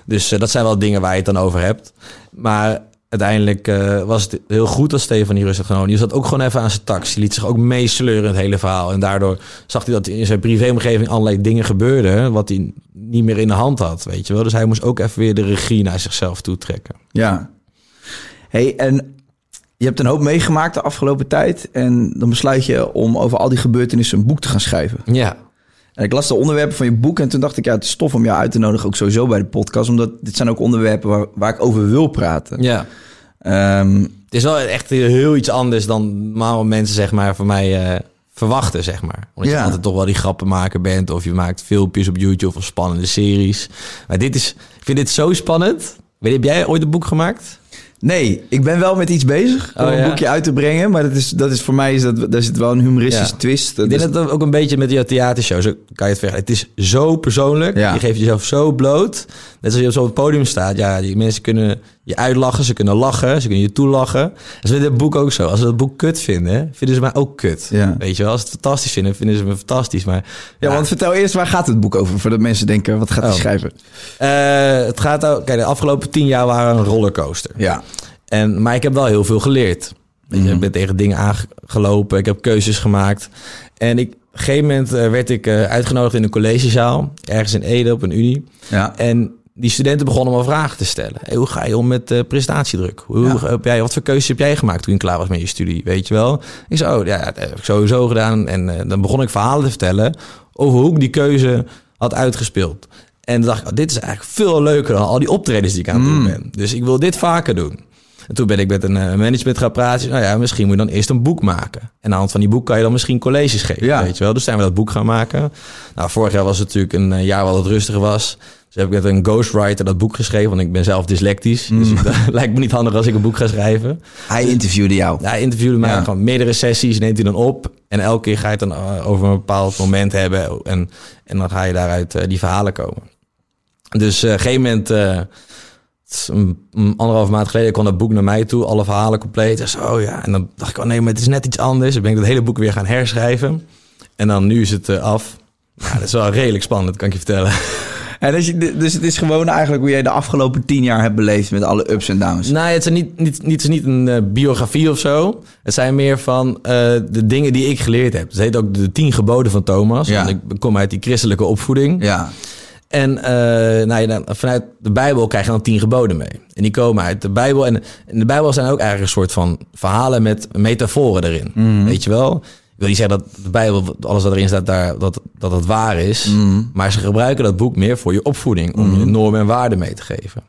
Dus eh, dat zijn wel dingen waar je het dan over hebt. Maar uiteindelijk eh, was het heel goed dat Stefan die rustig genomen. Die zat ook gewoon even aan zijn tax. Die liet zich ook meesleuren in het hele verhaal. En daardoor zag hij dat in zijn privéomgeving allerlei dingen gebeurden... wat hij niet meer in de hand had, weet je wel. Dus hij moest ook even weer de regie naar zichzelf toetrekken. Ja. Hey, en je hebt een hoop meegemaakt de afgelopen tijd. En dan besluit je om over al die gebeurtenissen een boek te gaan schrijven. Ja, En ik las de onderwerpen van je boek en toen dacht ik, ja, het is tof om jou uit te nodigen, ook sowieso bij de podcast, omdat dit zijn ook onderwerpen waar, waar ik over wil praten. ja. Ehm, Het is wel echt heel iets anders dan normaal mensen zeg maar van mij eh, verwachten, zeg maar. Omdat Ja. je altijd toch wel die grappenmaker bent of je maakt filmpjes op YouTube of spannende series. Maar dit is, ik vind dit zo spannend. Weet, heb jij ooit een boek gemaakt? Nee, ik ben wel met iets bezig om Oh, een ja? boekje uit te brengen, maar dat is, dat is voor mij, is dat, daar zit wel een humoristische Ja. twist. Ik Dat denk is- dat het ook een beetje met die theatershow, zo kan je het vergelijken. Het is zo persoonlijk. Ja. Je geeft jezelf zo bloot. Net als je op zo'n podium staat. Ja, die mensen kunnen je uitlachen, ze kunnen lachen, ze kunnen je toelachen. En ze vinden het boek ook zo. Als ze het boek kut vinden, vinden ze mij ook kut. Ja. Weet je wel, als ze het fantastisch vinden, vinden ze me fantastisch. Maar Ja, want vertel eerst, waar gaat het boek over? Voordat mensen denken, wat gaat hij Oh. schrijven? eh, het gaat ook... Kijk, de afgelopen tien jaar waren een rollercoaster. Ja. En, maar ik heb wel heel veel geleerd. Je, Ik ben tegen dingen aangelopen, ik heb keuzes gemaakt. En ik, op een gegeven moment eh, werd ik eh, uitgenodigd in een collegezaal, ergens in Ede op een unie. Ja. En die studenten begonnen me vragen te stellen. Hey, hoe ga je om met eh, prestatiedruk? Hoe, Ja. heb jij, wat voor keuzes heb jij gemaakt toen je klaar was met je studie? Weet je wel? Ik zei, oh ja, dat heb ik sowieso gedaan. En eh, dan begon ik verhalen te vertellen over hoe ik die keuze had uitgespeeld. En dacht ik, oh, dit is eigenlijk veel leuker dan al die optredens die ik aan het doen ben. Dus ik wil dit vaker doen. En toen ben ik met een eh, management gaan praten. Nou ja, misschien moet je dan eerst een boek maken. En aan de hand van die boek kan je dan misschien colleges geven. Ja. Weet je wel? Dus zijn we dat boek gaan maken. Nou, vorig jaar was het natuurlijk een jaar wat het rustiger was. Dus heb ik met een ghostwriter dat boek geschreven. Want ik ben zelf dyslectisch. Dus het lijkt me niet handig als ik een boek ga schrijven. Hij interviewde jou. Hij interviewde mij Ja. gewoon meerdere sessies, neemt hij dan op. En elke keer ga je het dan eh, over een bepaald moment hebben. En, en dan ga je daaruit eh, die verhalen komen. Dus eh, op een gegeven moment, is een, anderhalf maand geleden, kwam dat boek naar mij toe. Alle verhalen compleet. En zo, ja. En dan dacht ik, oh nee, maar het is net iets anders. Dan ben ik dat hele boek weer gaan herschrijven. En dan nu is het af. Ja, dat is wel redelijk spannend, kan ik je vertellen. En dus, je- dus het is gewoon eigenlijk hoe jij de afgelopen tien jaar hebt beleefd met alle ups en downs. Nee, het is niet, niet, niet, is niet een eh, biografie of zo. Het zijn meer van eh, de dingen die ik geleerd heb. Het heet ook de tien geboden van Thomas. Ja. Want ik kom uit die christelijke opvoeding. Ja. En eh, nou, dan, vanuit de Bijbel krijg je dan tien geboden mee. En die komen uit de Bijbel. En in de Bijbel zijn ook eigenlijk een soort van verhalen met metaforen erin. Weet je wel? Wil niet zeggen dat de Bijbel, alles wat erin staat, daar, dat, dat het waar is. Maar ze gebruiken dat boek meer voor je opvoeding. Om je normen en waarden mee te geven.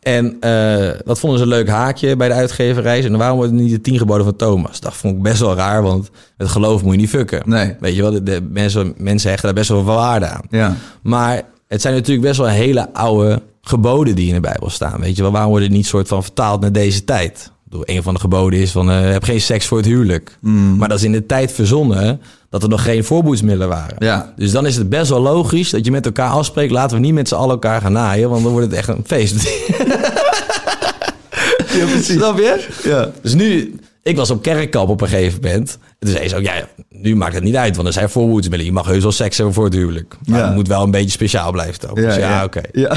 En eh, dat vonden ze een leuk haakje bij de uitgeverij. En waarom worden niet de tien geboden van Thomas? Dat vond ik best wel raar, want het geloof moet je niet fucken. Nee. Weet je wel, de, de mensen, mensen hechten daar best wel veel waarde aan. Ja. Maar het zijn natuurlijk best wel hele oude geboden die in de Bijbel staan. Weet je wel, waarom worden die niet soort van vertaald naar deze tijd? Een van de geboden is van eh, heb geen seks voor het huwelijk. Maar dat is in de tijd verzonnen dat er nog geen voorboedsmiddelen waren. Ja. Dus dan is het best wel logisch dat je met elkaar afspreekt... laten we niet met z'n allen elkaar gaan naaien... want dan wordt het echt een feest. ja, precies. Snap je? Ja. Dus nu, ik was op kerkkamp op een gegeven moment. En toen zei ze ook, ja, nu maakt het niet uit, want er zijn voorboedsmiddelen. Je mag heus wel seks hebben voor het huwelijk. Maar Ja. het moet wel een beetje speciaal blijven. Thomas. Dus ja, oké. Ja.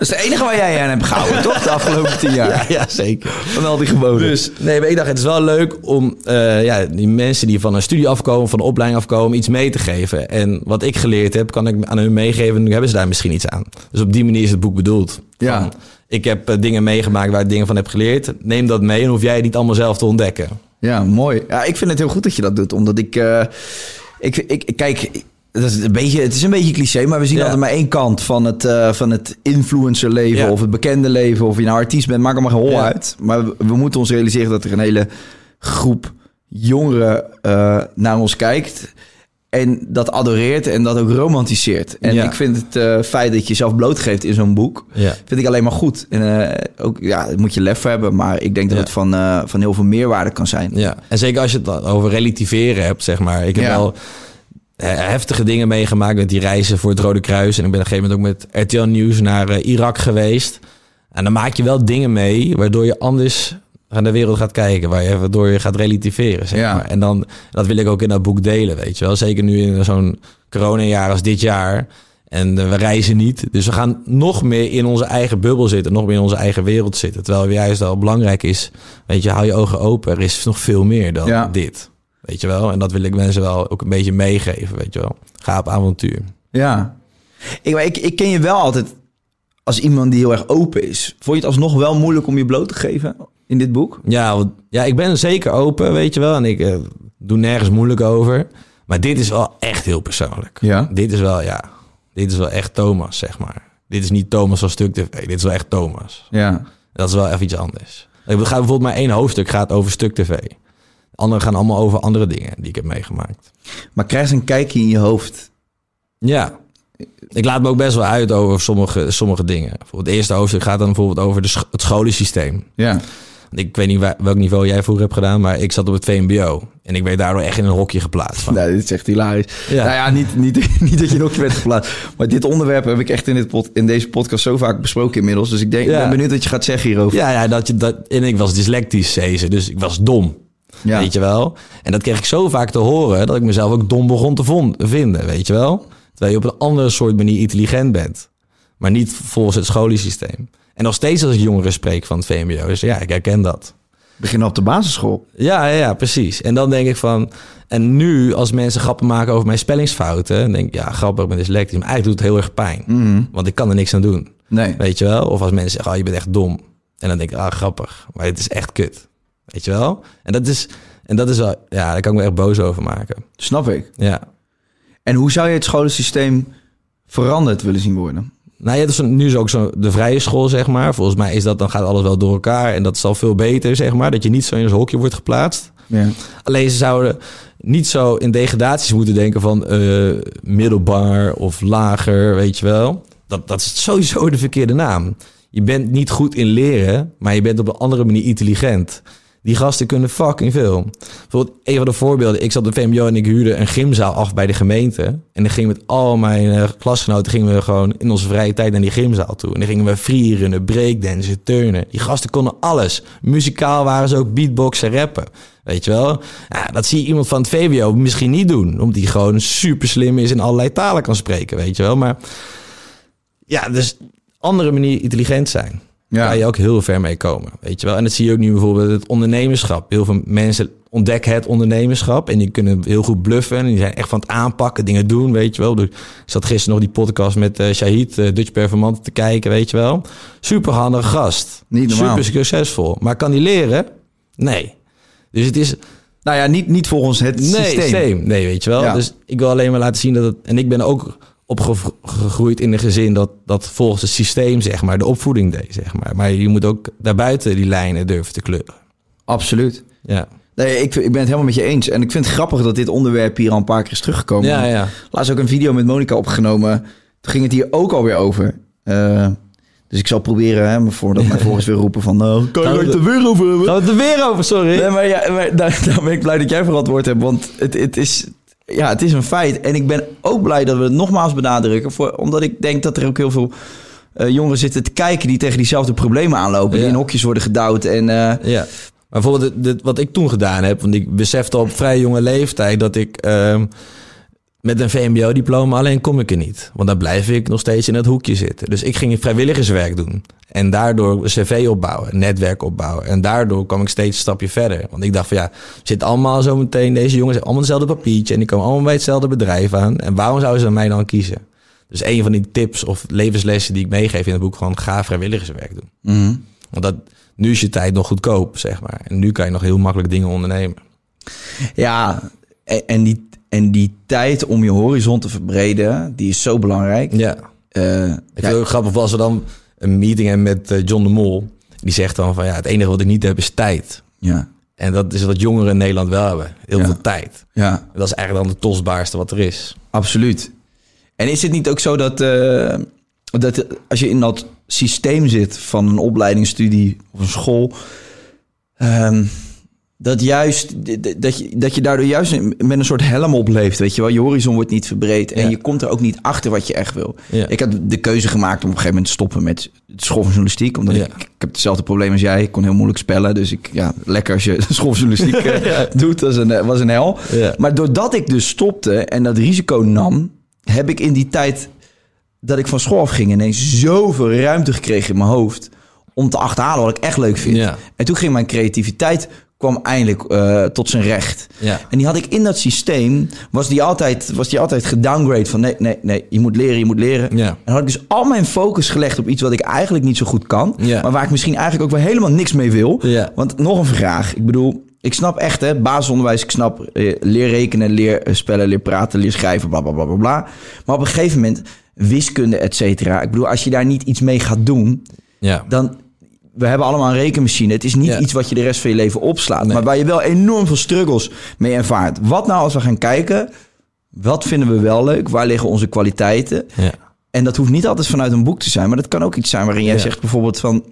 Dat is het enige waar jij aan hebt gehouden, toch? De afgelopen tien jaar. Ja, ja, zeker. Van al die geboden. Dus nee, maar ik dacht, het is wel leuk om eh, ja, die mensen die van een studie afkomen, van een opleiding afkomen, iets mee te geven. En wat ik geleerd heb, kan ik aan hun meegeven. En nu hebben ze daar misschien iets aan. Dus op die manier is het boek bedoeld. Ja. Van, ik heb eh, dingen meegemaakt waar ik dingen van heb geleerd. Neem dat mee en hoef jij het niet allemaal zelf te ontdekken. Ja, mooi. Ja, ik vind het heel goed dat je dat doet, omdat ik, eh, ik, ik, ik- kijk, dat is een beetje, het is een beetje cliché, maar we zien Ja. altijd maar één kant van het, eh, van het influencerleven Ja. of het bekende leven, of je nou artiest bent, maakt er maar geen hol Ja. uit. Maar we, we moeten ons realiseren dat er een hele groep jongeren eh, naar ons kijkt. En dat adoreert en dat ook romantiseert. En ik vind het eh, feit dat je jezelf blootgeeft in zo'n boek, vind ik alleen maar goed. En ook, ja, daar moet je lef voor hebben, maar ik denk dat het van, van heel veel meerwaarde kan zijn. Ja, en zeker als je het over relativeren hebt, zeg maar. Ik heb wel heftige dingen meegemaakt met die reizen voor het Rode Kruis. En ik ben op een gegeven moment ook met RTL Nieuws naar eh, Irak geweest. En dan maak je wel dingen mee waardoor je anders aan de wereld gaat kijken. Waar je, waardoor je gaat relativeren, zeg Ja. maar. En dan, dat wil ik ook in dat boek delen, weet je wel. Zeker nu in zo'n coronajaar als dit jaar. En eh, we reizen niet. Dus we gaan nog meer in onze eigen bubbel zitten. Nog meer in onze eigen wereld zitten. Terwijl juist wel belangrijk is. Weet je, hou je ogen open. Er is nog veel meer dan Ja. dit. Weet je wel? En dat wil ik mensen wel ook een beetje meegeven, weet je wel. Ga op avontuur. Ja. Ik, ik, ik ken je wel altijd als iemand die heel erg open is. Vond je het alsnog wel moeilijk om je bloot te geven in dit boek? Ja, want, ja, ik ben zeker open, weet je wel. En ik eh, doe nergens moeilijk over. Maar dit is wel echt heel persoonlijk. Ja. Dit is wel, ja, dit is wel echt Thomas, zeg maar. Dit is niet Thomas van Stuk TV. Dit is wel echt Thomas. Ja. Dat is wel even iets anders. Ik ga bijvoorbeeld maar één hoofdstuk gaat over Stuk TV. De anderen gaan allemaal over andere dingen die ik heb meegemaakt. Maar krijg eens een kijkje in je hoofd. Ja. Ik laat me ook best wel uit over sommige, sommige dingen. Het eerste hoofdstuk gaat dan bijvoorbeeld over de sch- het scholensysteem. Ja. Ik weet niet welk niveau jij vroeger hebt gedaan, maar ik zat op het VMBO. En ik werd daardoor echt in een hokje geplaatst. Van. Nee, dit is echt hilarisch. Ja. Nou ja, niet, niet, niet dat je nog bent geplaatst. Maar dit onderwerp heb ik echt in, dit pod, in deze podcast zo vaak besproken inmiddels. Dus ik denk, Ja. ben benieuwd wat je gaat zeggen hierover. Ja, ja dat je, dat, en ik was dyslectisch, zei ze, dus ik was dom. Ja. Weet je wel? En dat kreeg ik zo vaak te horen dat ik mezelf ook dom begon te vinden, weet je wel? Terwijl je op een andere soort manier intelligent bent. Maar niet volgens het scholensysteem. En nog steeds als ik jongeren spreek van het VMBO, dus ja, ik herken dat. Beginnen op de basisschool. Ja, ja, ja, precies. En dan denk ik van... En nu, als mensen grappen maken over mijn spellingsfouten... dan denk ik, ja, grappig, ik ben dyslectisch. Maar eigenlijk doet het heel erg pijn. Mhm. Want ik kan er niks aan doen. Nee. Weet je wel? Of als mensen zeggen, oh, je bent echt dom. En dan denk ik, ah, grappig. Maar het is echt kut. Weet je wel? En dat is, en dat is wel, ja, daar kan ik me echt boos over maken. Snap ik. Ja. En hoe zou je het scholensysteem veranderd willen zien worden? Nou ja, dus nu is ook zo de vrije school, zeg maar. Volgens mij is dat, dan gaat alles wel door elkaar. En dat is al veel beter, zeg maar. Dat je niet zo in een hokje wordt geplaatst. Ja. Alleen ze zouden niet zo in degradaties moeten denken van eh, middelbaar of lager, weet je wel. Dat, dat is sowieso de verkeerde naam. Je bent niet goed in leren, maar je bent op een andere manier intelligent. Die gasten kunnen fucking veel. Bijvoorbeeld, een van de voorbeelden. Ik zat op de VMBO en ik huurde een gymzaal af bij de gemeente. En dan ging met al mijn eh, klasgenoten gingen we gewoon in onze vrije tijd naar die gymzaal toe. En dan gingen we freerunnen, breakdansen, turnen. Die gasten konden alles. Muzikaal waren ze ook beatboxen, rappen. Weet je wel? Ja, dat zie je iemand van het VWO misschien niet doen. Omdat hij gewoon super slim is en allerlei talen kan spreken, weet je wel. Maar ja, dus andere manier intelligent zijn. Ja. Kan je ook heel ver mee komen, weet je wel. En dat zie je ook nu bijvoorbeeld het ondernemerschap. Heel veel mensen ontdekken het ondernemerschap en die kunnen heel goed bluffen. En die zijn echt van het aanpakken, dingen doen, weet je wel. Dus ik zat gisteren nog die podcast met eh Shahid, eh, Dutch Performant, te kijken, weet je wel. Super handige gast. Niet normaal. Super succesvol. Maar kan die leren? Nee. Dus het is, Nou ja, niet, niet volgens het Nee, systeem. systeem. Nee, weet je wel. Ja. Dus ik wil alleen maar laten zien dat het... En ik ben ook opgegroeid in een gezin dat, dat volgens het systeem, zeg maar, de opvoeding deed, zeg maar. Maar je moet ook daarbuiten die lijnen durven te kleuren. Absoluut. Ja. Nee, ik, ik ben het helemaal met je eens. En ik vind het grappig dat dit onderwerp hier al een paar keer is teruggekomen. Ja, ja. Laatst ook een video met Monica opgenomen. Toen ging het hier ook alweer over. Eh, dus ik zal proberen, hè, voordat mijn volgers weer roepen van... Nou, kan je het de- er weer over hebben? Gaan we het er weer over, sorry. Nee, maar, ja, maar daar, daar ben ik blij dat jij verantwoord hebt. Want het, het, is, ja, het is een feit. En ik ben ook blij dat we het nogmaals benadrukken. Voor, omdat ik denk dat er ook heel veel eh, jongeren zitten te kijken... die tegen diezelfde problemen aanlopen. Die in hokjes worden gedouwd. En eh, Ja. Maar bijvoorbeeld dit- dit- wat ik toen gedaan heb, want ik besefte op vrij jonge leeftijd dat ik ehm, met een VMBO-diploma alleen kom ik er niet. Want dan blijf ik nog steeds in het hoekje zitten. Dus ik ging vrijwilligerswerk doen. En daardoor cv opbouwen, netwerk opbouwen. En daardoor kwam ik steeds een stapje verder. Want ik dacht van ja, zit allemaal zo meteen, deze jongens hebben allemaal hetzelfde papiertje. En die komen allemaal bij hetzelfde bedrijf aan. En waarom zouden ze mij dan kiezen? Dus een van die tips of levenslessen die ik meegeef in het boek, gewoon ga vrijwilligerswerk doen. mhm. Want dat, nu is je tijd nog goedkoop, zeg maar. En nu kan je nog heel makkelijk dingen ondernemen. ja, en, die, en die tijd om je horizon te verbreden... die is zo belangrijk. Ja. Eh, Ik vind het ook grappig als we dan een meeting hebben met eh, John de Mol. Die zegt dan van ja, het enige wat ik niet heb is tijd. ja, En dat is wat jongeren in Nederland wel hebben. Heel Ja. veel tijd. ja. Dat is eigenlijk dan het tostbaarste wat er is. Absoluut. En is het niet ook zo dat, eh, dat als je in dat systeem zit van een opleidingsstudie of een school, ehm, dat juist dat je, dat je daardoor juist met een soort helm opleeft, weet je wel? Je horizon wordt niet verbreed en Ja. je komt er ook niet achter wat je echt wil. Ja. Ik had de keuze gemaakt om op een gegeven moment te stoppen met het school van journalistiek, omdat Ja. ik, ik heb hetzelfde probleem als jij. Ik kon heel moeilijk spellen, dus ik ja lekker als je school van journalistiek eh, doet, dat was een, was een hel. Maar doordat ik dus stopte en dat risico nam, heb ik in die tijd dat ik van school afging ineens zoveel ruimte gekregen in mijn hoofd om te achterhalen wat ik echt leuk vind. En toen ging mijn creativiteit kwam eindelijk eh, tot zijn recht. Ja. En die had ik in dat systeem, was die altijd, was die altijd gedowngrade van nee, nee, nee, je moet leren, je moet leren. Ja. En had ik dus al mijn focus gelegd op iets wat ik eigenlijk niet zo goed kan, Ja. maar waar ik misschien eigenlijk ook wel helemaal niks mee wil. Want nog een vraag, ik bedoel, ik snap echt hè, basisonderwijs, ik snap eh, leer rekenen, leer eh, spellen, leer praten, leer schrijven, bla bla bla bla bla. Maar op een gegeven moment wiskunde, et cetera. Ik bedoel, als je daar niet iets mee gaat doen, Ja. dan we hebben allemaal een rekenmachine. Het is niet Ja. iets wat je de rest van je leven opslaat. Nee. Maar waar je wel enorm veel struggles mee ervaart. Wat nou als we gaan kijken... wat vinden we wel leuk? Waar liggen onze kwaliteiten? Ja. En dat hoeft niet altijd vanuit een boek te zijn. Maar dat kan ook iets zijn waarin jij Ja. zegt bijvoorbeeld van...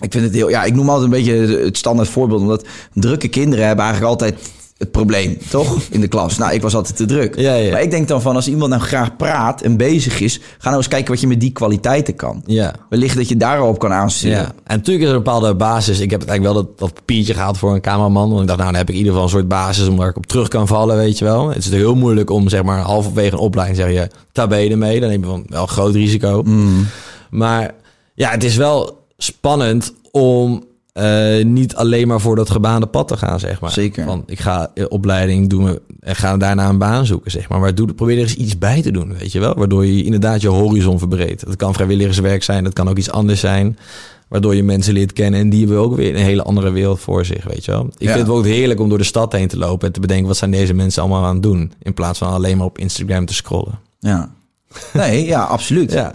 Ik vind het heel, ja, ik noem altijd een beetje het standaard voorbeeld, omdat drukke kinderen hebben eigenlijk altijd het probleem, toch? In de klas. Nou, ik was altijd te druk. Ja, ja. Maar ik denk dan van, als iemand nou graag praat en bezig is, ga nou eens kijken wat je met die kwaliteiten kan. Ja. Wellicht dat je daarop kan aansturen. Ja, en natuurlijk is er een bepaalde basis. Ik heb uiteindelijk wel dat, dat papiertje gehaald voor een cameraman. Want ik dacht, nou, dan heb ik in ieder geval een soort basis om waar ik op terug kan vallen, weet je wel. Het is heel moeilijk om, zeg maar, halverwege een opleiding zeg je, tabé ermee. Dan neem je van wel een groot risico. Maar ja, het is wel spannend om eh, niet alleen maar voor dat gebaande pad te gaan, zeg maar. Zeker. Van, ik ga eh, opleiding doen en ga daarna een baan zoeken, zeg maar. Maar doe, probeer er eens iets bij te doen, weet je wel. Waardoor je inderdaad je horizon verbreedt. Dat kan vrijwilligerswerk zijn, dat kan ook iets anders zijn. Waardoor je mensen leert kennen en die hebben ook weer een hele andere wereld voor zich, weet je wel. Ik Ja. vind het ook heerlijk om door de stad heen te lopen en te bedenken wat zijn deze mensen allemaal aan het doen. In plaats van alleen maar op Instagram te scrollen. Ja. Nee, ja, absoluut. Ja,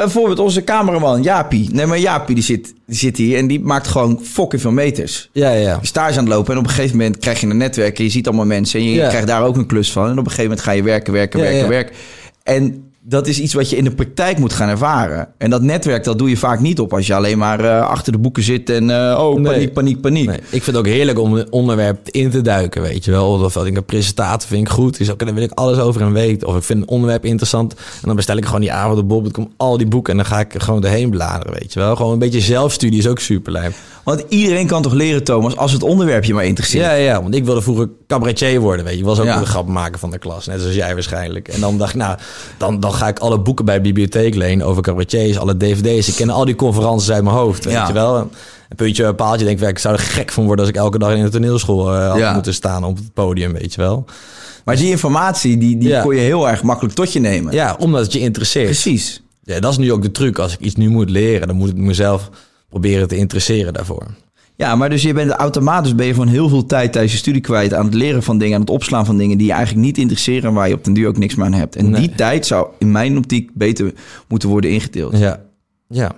bijvoorbeeld onze cameraman Jaapie. Nee, maar Jaapie die zit, die zit hier en die maakt gewoon fucking veel meters. ja, ja. Je stage aan het lopen en op een gegeven moment krijg je een netwerk en je ziet allemaal mensen en je Ja. krijgt daar ook een klus van. En op een gegeven moment ga je werken, werken, Ja, werken, ja. werken. En dat is iets wat je in de praktijk moet gaan ervaren. En dat netwerk, dat doe je vaak niet op als je alleen maar eh, achter de boeken zit en eh, oh, Nee. paniek, paniek, paniek. Nee, ik vind het ook heerlijk om een onderwerp in te duiken, weet je wel. Of dat ik een presentatie vind ik goed. Is ook, dan wil ik alles over een weten. Of ik vind een onderwerp interessant. En dan bestel ik gewoon die avond op bol.com al die boeken. En dan ga ik gewoon erheen bladeren, weet je wel. Gewoon een beetje zelfstudie is ook super lijp. Want iedereen kan toch leren, Thomas, als het onderwerp je maar interesseert. Ja, ja, want ik wilde vroeger cabaretier worden, weet je. Ik was ook Ja. de grappenmaker van de klas, net zoals jij waarschijnlijk. En dan dacht ik, nou, dan, dan ga ik alle boeken bij de bibliotheek lenen over cabaretiers, alle dvd's. Ik ken al die conferenties uit mijn hoofd, weet Ja. je wel. Een puntje, een paaltje, denk ik, ik zou er gek van worden als ik elke dag in de toneelschool had Ja. moeten staan op het podium, weet je wel. Maar die informatie, die, die Ja. kon je heel erg makkelijk tot je nemen. Ja, omdat het je interesseert. Precies. Ja, dat is nu ook de truc. Als ik iets nu moet leren, dan moet ik mezelf proberen te interesseren daarvoor. Ja, maar dus je bent automatisch ben je gewoon heel veel tijd tijdens je studie kwijt aan het leren van dingen, aan het opslaan van dingen die je eigenlijk niet interesseren en waar je op den duur ook niks meer aan hebt. En Nee. die tijd zou in mijn optiek beter moeten worden ingedeeld. Ja, ja.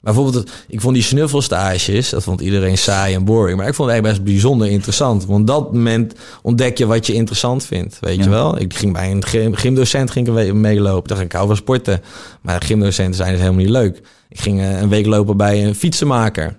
Maar bijvoorbeeld, ik vond die snuffelstages, dat vond iedereen saai en boring. Maar ik vond het eigenlijk best bijzonder interessant. Want op dat moment ontdek je wat je interessant vindt, weet Ja. je wel. Ik ging bij een gym, gymdocent ging ik meelopen. Dacht ik, ik hou van sporten. Maar gymdocenten zijn dus helemaal niet leuk. Ik ging eh, een week lopen bij een fietsenmaker.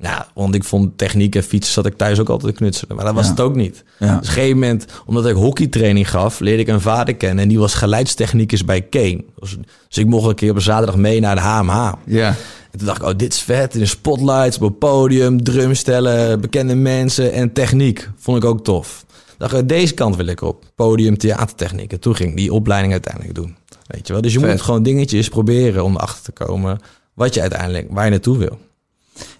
Nou, want ik vond techniek en fietsen zat ik thuis ook altijd te knutselen. Maar dat was Ja. het ook niet. Ja. Dus op een gegeven moment, omdat ik hockeytraining gaf, leerde ik een vader kennen. En die was geluidstechnicus bij Kane. Dus, dus ik mocht een keer op een zaterdag mee naar de HMH. Ja. En toen dacht ik, oh, dit is vet. In de spotlights, op het podium, drumstellen, bekende mensen en techniek. Vond ik ook tof. Dacht ik, deze kant wil ik op. Podium, theatertechniek. En toen ging ik die opleiding uiteindelijk doen. Weet je wel? Dus je Vet. moet gewoon dingetjes proberen om erachter te komen wat je uiteindelijk, waar je naartoe wil.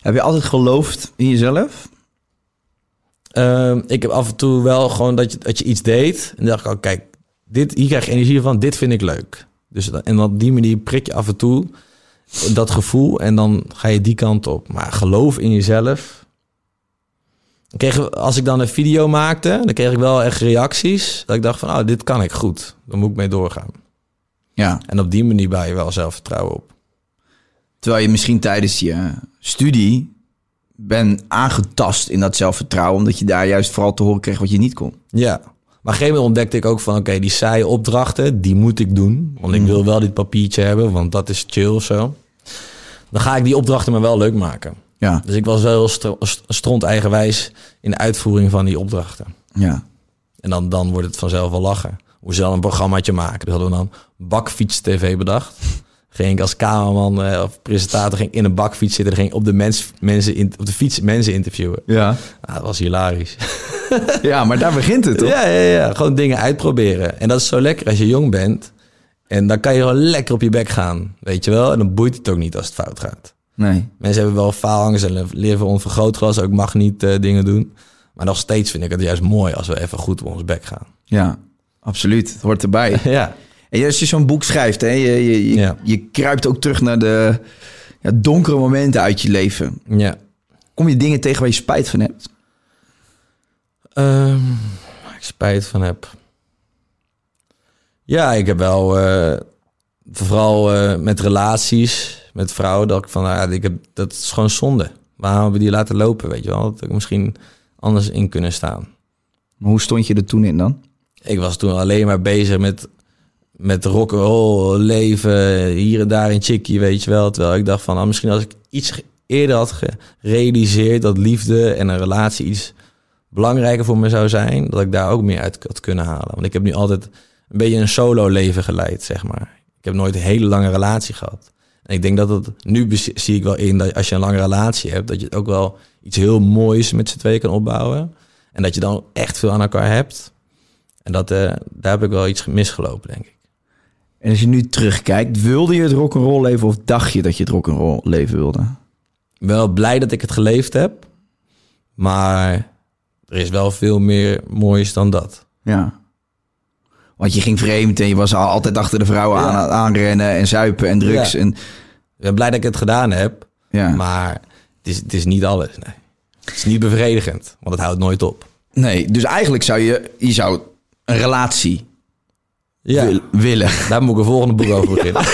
Heb je altijd geloofd in jezelf? Ehm, ik heb af en toe wel gewoon dat je, dat je iets deed. En dan dacht ik, oh, kijk, dit, hier krijg je energie van. Dit vind ik leuk. Dus, en op die manier prik je af en toe dat gevoel. En dan ga je die kant op. Maar geloof in jezelf. Ik kreeg, als ik dan een video maakte, dan kreeg ik wel echt reacties. Dat ik dacht van, oh, dit kan ik goed. Dan moet ik mee doorgaan. Ja. En op die manier bouw je wel zelfvertrouwen op. Terwijl je misschien tijdens je studie bent aangetast in dat zelfvertrouwen, omdat je daar juist vooral te horen kreeg wat je niet kon. Ja. Maar op een gegeven moment ontdekte ik ook van... oké, die saaie opdrachten, die moet ik doen. Want ik wil wel dit papiertje hebben, want dat is chill of zo. Dan ga ik die opdrachten maar wel leuk maken. Ja. Dus ik was wel heel stro- st- stront eigenwijs in de uitvoering van die opdrachten. Ja. En dan, dan wordt het vanzelf wel lachen. Hoe ze dan een programmaatje maken. Dus hadden we dan Bakfiets TV bedacht. Ging ik als cameraman eh, of presentator ging in een bakfiets zitten. Dan ging op de, mens, mensen in, op de fiets mensen interviewen. Ja. Ah, dat was hilarisch. Ja, maar daar begint het toch? Ja, ja, ja. Gewoon dingen uitproberen. En dat is zo lekker als je jong bent. En dan kan je gewoon lekker op je bek gaan. Weet je wel? En dan boeit het ook niet als het fout gaat. Nee. Mensen hebben wel faalangst en leven onder vergrootglas. Ook mag niet eh, dingen doen. Maar nog steeds vind ik het juist mooi als we even goed op ons bek gaan. Ja, absoluut. Het hoort erbij. ja. En als je zo'n boek schrijft, hè, je, je, je, Ja. je kruipt ook terug naar de ja, donkere momenten uit je leven. Ja. Kom je dingen tegen waar je spijt van hebt? Ehm, waar ik spijt van heb. Ja, ik heb wel eh, vooral eh, met relaties, met vrouwen, dat ik van, nou ik heb, dat is gewoon zonde. Waarom hebben we die laten lopen, weet je wel? Dat ik misschien anders in kunnen staan. Maar hoe stond je er toen in dan? Ik was toen alleen maar bezig met, met rock'n'roll, leven, hier en daar in chickie, weet je wel. Terwijl ik dacht van, nou, misschien als ik iets eerder had gerealiseerd dat liefde en een relatie iets belangrijker voor me zou zijn, dat ik daar ook meer uit had kunnen halen. Want ik heb nu altijd een beetje een solo leven geleid, zeg maar. Ik heb nooit een hele lange relatie gehad. En ik denk dat het nu zie ik wel in dat als je een lange relatie hebt, dat je ook wel iets heel moois met z'n tweeën kan opbouwen. En dat je dan echt veel aan elkaar hebt. En dat, eh, daar heb ik wel iets misgelopen, denk ik. En als je nu terugkijkt, wilde je het rock'n'roll leven of dacht je dat je het rock'n'roll leven wilde? Wel blij dat ik het geleefd heb. Maar er is wel veel meer moois dan dat. Ja. Want je ging vreemd en je was al altijd achter de vrouwen Ja. aan aanrennen en zuipen en drugs. Ja. En, Ik ben blij dat ik het gedaan heb. ja. Maar het is, het is niet alles. Nee. Het is niet bevredigend, want het houdt nooit op. Nee, dus eigenlijk zou je, je zou een relatie Ja, wil- willen. daar moet ik een volgende boek over beginnen.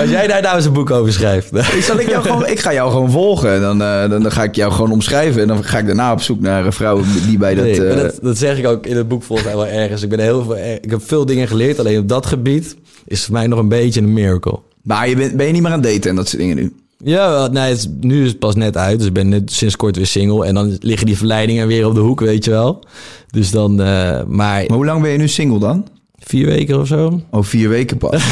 Als jij daar nou eens een boek over schrijft. Ik, zal ik, jou gewoon, ik ga jou gewoon volgen. Dan, eh, dan, dan ga ik jou gewoon omschrijven. En dan ga ik daarna op zoek naar een vrouw die bij dat... Nee, eh, dat, dat zeg ik ook in het boek volgens mij wel ergens. Ik, ben heel veel, ik heb veel dingen geleerd, alleen op dat gebied is het voor mij nog een beetje een miracle. Maar je bent, ben je niet meer aan het daten en dat soort dingen nu? Ja, nee, het is, nu is het pas net uit. Dus ik ben net sinds kort weer single. En dan liggen die verleidingen weer op de hoek, weet je wel. Dus dan, eh, maar Maar hoe lang ben je nu single dan? vier weken of zo. Oh, vier weken pas.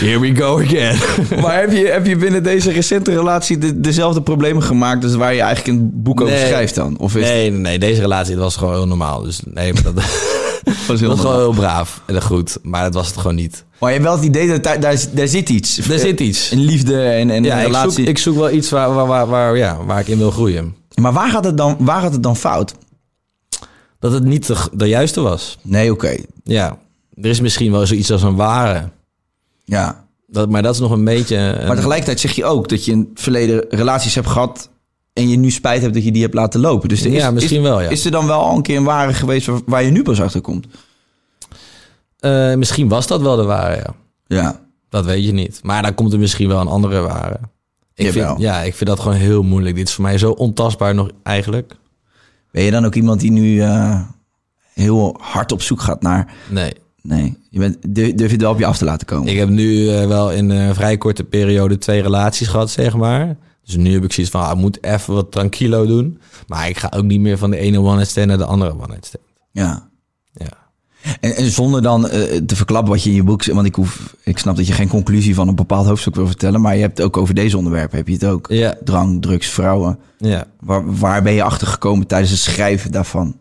Here we go again. maar heb je, heb je binnen deze recente relatie de, dezelfde problemen gemaakt... dus waar je eigenlijk een boek over Nee. schrijft dan? Of is Nee, nee, nee, deze relatie was gewoon heel normaal. Dus nee, maar dat, was heel was heel braaf en goed. Maar dat was het gewoon niet. Maar je hebt wel het idee dat daar, daar, daar zit iets. Er zit iets. Een liefde en, en Ja, een ik zoek, relatie. ik zoek wel iets waar, waar, waar, waar, ja, waar ik in wil groeien. Maar waar gaat, het dan, waar gaat het dan fout? Dat het niet de, de juiste was. Nee, oké. Ja, er is misschien wel zoiets als een ware. Ja. Dat, maar dat is nog een beetje... een- Maar tegelijkertijd zeg je ook dat je in het verleden relaties hebt gehad... en je nu spijt hebt dat je die hebt laten lopen. Dus er is, Ja, misschien is, wel, ja. Is er dan wel al een keer een ware geweest waar, waar je nu pas achter komt? Eh, misschien was dat wel de ware, ja. Ja. Dat weet je niet. Maar dan komt er misschien wel een andere ware. Ik Jawel. vind, ja, ik vind dat gewoon heel moeilijk. Dit is voor mij zo ontastbaar nog eigenlijk. Ben je dan ook iemand die nu eh, heel hard op zoek gaat naar... Nee. Nee, je bent, durf durf je het wel op je af te laten komen? Ik heb nu eh, wel in een vrij korte periode twee relaties gehad, zeg maar. Dus nu heb ik zoiets van, ah, ik moet even wat tranquilo doen. Maar ik ga ook niet meer van de ene one-night stand naar de andere one-night stand. Ja. Ja. En, en zonder dan eh, te verklappen wat je in je boek... Want ik, hoef, ik snap dat je geen conclusie van een bepaald hoofdstuk wil vertellen... maar je hebt ook over deze onderwerpen, heb je het ook. Ja. Drang, drugs, vrouwen. Ja. Waar, waar ben je achter gekomen tijdens het schrijven daarvan?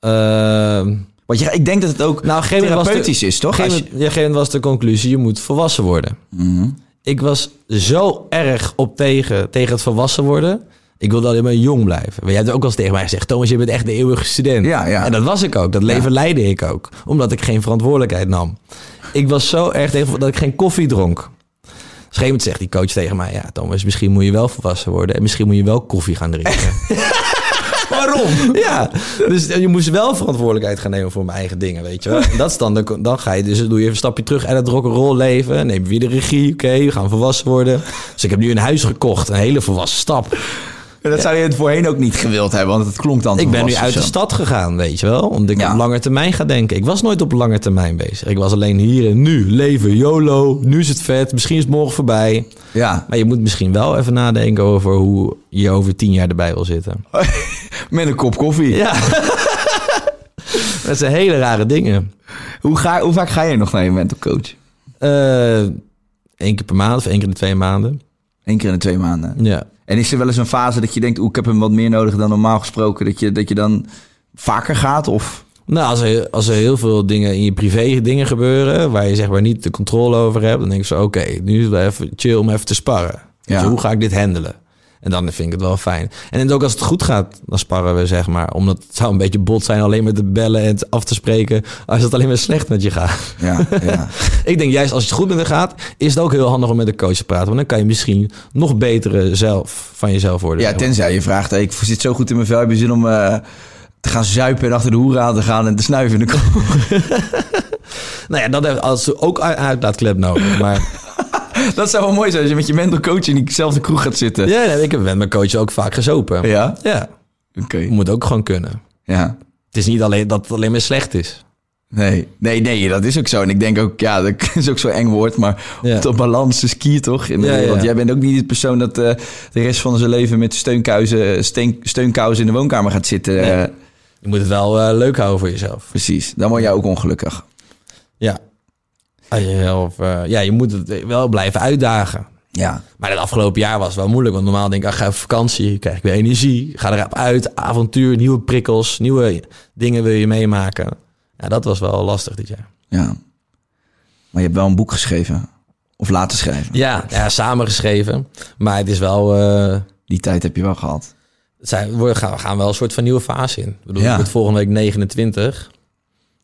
Ehm, Want je, ik denk dat het ook nou, moment was de- therapeutisch is, toch? Op een Als gegeven moment- ja, op een gegeven moment was de conclusie, je moet volwassen worden. Mhm. Ik was zo erg op tegen, tegen het volwassen worden. Ik wilde alleen maar jong blijven. Maar jij hebt ook wel eens tegen mij gezegd... Thomas, je bent echt de eeuwige student. Ja, ja. En dat was ik ook. Dat leven Ja. leidde ik ook. Omdat ik geen verantwoordelijkheid nam. Ik was zo erg tegen dat ik geen koffie dronk. Op een gegeven moment zegt die coach tegen mij... Ja, Thomas, misschien moet je wel volwassen worden. En misschien moet je wel koffie gaan drinken. Waarom? ja, dus je moest wel verantwoordelijkheid gaan nemen voor mijn eigen dingen, weet je wel. En dat is dan, de- dan ga je dus, doe je even een stapje terug uit het rock'n'roll leven. Neem weer de regie, oké, we gaan volwassen worden. Dus ik heb nu een huis gekocht, een hele volwassen stap. Dat zou je het voorheen ook niet gewild hebben, want het klonk dan Ik ben nu uit de stad gegaan, weet je wel. Omdat ik Ja. op lange termijn ga denken. Ik was nooit op lange termijn bezig. Ik was alleen hier en nu. Leven, YOLO. Nu is het vet. Misschien is het morgen voorbij. Ja, Maar je moet misschien wel even nadenken over hoe je over tien jaar erbij wil zitten. met een kop koffie. Ja. dat zijn hele rare dingen. Hoe, ga, hoe vaak ga je nog naar je mental coach? Eén keer per maand of één keer in de twee maanden. Eén keer in de twee maanden. Ja. En is er wel eens een fase dat je denkt, oeh, ik heb hem wat meer nodig dan normaal gesproken, dat je, dat je dan vaker gaat? Of Nou, als er, als er heel veel dingen in je privé dingen gebeuren... waar je zeg maar niet de controle over hebt... dan denk ik zo, oké, nu is het wel even chill om even te sparren. Ja. Dus hoe ga ik dit handelen? En dan vind ik het wel fijn. En ook als het goed gaat, dan sparren we, zeg maar. Omdat het zou een beetje bot zijn alleen met te bellen en af te spreken... als het alleen maar slecht met je gaat. ja, ja. Ik denk juist als het goed met je gaat... is het ook heel handig om met de coach te praten. Want dan kan je misschien nog betere zelf van jezelf worden. ja, maar. tenzij je vraagt, hey, ik zit zo goed in mijn vel, heb je zin om eh, te gaan zuipen en achter de hoeren aan te gaan en te snuiven? in de kroeg? Nou ja, dat heeft als ook uitlaatklep nodig. Maar dat zou wel mooi zijn als je met je mental coach in diezelfde kroeg gaat zitten. ja, nee, ik heb met mijn coach ook vaak gezopen. Ja? Ja, Oké. moet ook gewoon kunnen. Ja. Het is niet alleen dat het alleen maar slecht is. Nee, nee, nee, dat is ook zo. En ik denk ook, ja, dat is ook zo'n eng woord, maar Ja. tot balans is key toch? In de Ja, ja. wereld. Jij bent ook niet de persoon dat eh, de rest van zijn leven met steunkousen, steen, steunkousen in de woonkamer gaat zitten. Nee. Eh, Je moet het wel eh, leuk houden voor jezelf. precies, dan word jij ook ongelukkig. Ja. Als je, zelf, eh, ja, je moet het wel blijven uitdagen. Ja, Maar het afgelopen jaar was het wel moeilijk. Want normaal denk ik, ach, ga even vakantie, krijg ik weer energie. Ga erop uit, avontuur, nieuwe prikkels, nieuwe dingen wil je meemaken. Ja, dat was wel lastig dit jaar. ja. Maar je hebt wel een boek geschreven. Of laten schrijven. Ja, ja samengeschreven. Maar het is wel... eh, Die tijd heb je wel gehad. zijn, we gaan, we gaan wel een soort van nieuwe fase in. Ik bedoel, Ja. ik volgende week 29.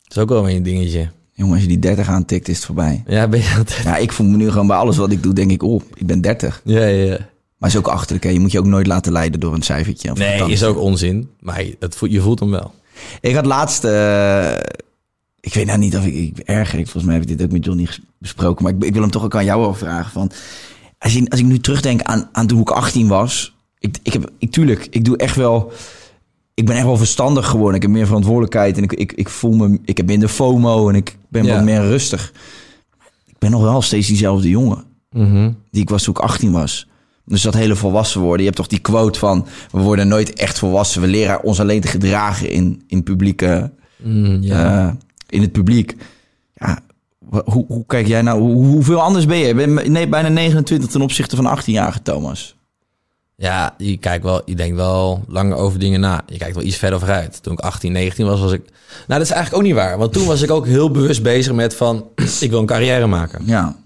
Dat is ook wel weer een dingetje. Jongen, als je die 30 aantikt, is het voorbij. Ja, ben je. Ja, ik voel me nu gewoon bij alles wat ik doe, denk ik, oh, ik ben 30. Ja, ja, ja. Maar is ook achterlijk, hè. Je moet je ook nooit laten leiden door een cijfertje. Of Nee, is ook onzin. Maar het, voelt- je voelt hem wel. Ik had laatst, eh, ik weet nou niet of ik, ik erger, ik, volgens mij heb ik dit ook met Johnny besproken, maar ik, ik wil hem toch ook aan jou vragen. Van, als, je, als ik nu terugdenk aan, aan toen ik 18 was, ik, ik heb, ik, tuurlijk, ik doe echt wel, ik ben echt wel verstandig geworden. Ik heb meer verantwoordelijkheid en ik, ik, ik voel me, ik heb minder FOMO en ik ben Ja. wat meer rustig. Ik ben nog wel steeds diezelfde jongen die ik was toen ik 18 was. Dus dat hele volwassen worden. Je hebt toch die quote van... we worden nooit echt volwassen. We leren ons alleen te gedragen in, in, publieke, Mm, ja. eh, in het publiek. Ja, hoe, hoe kijk jij nou? Hoe, hoeveel anders ben je? Je bent nee, bijna 29 ten opzichte van 18-jarige Thomas. Ja, je kijkt wel, je denkt wel langer over dingen na. Je kijkt wel iets verder vooruit. Toen ik 18, 19 was, was ik. Nou, dat is eigenlijk ook niet waar. Want toen was ik ook heel bewust bezig met van ik wil een carrière maken. Ja,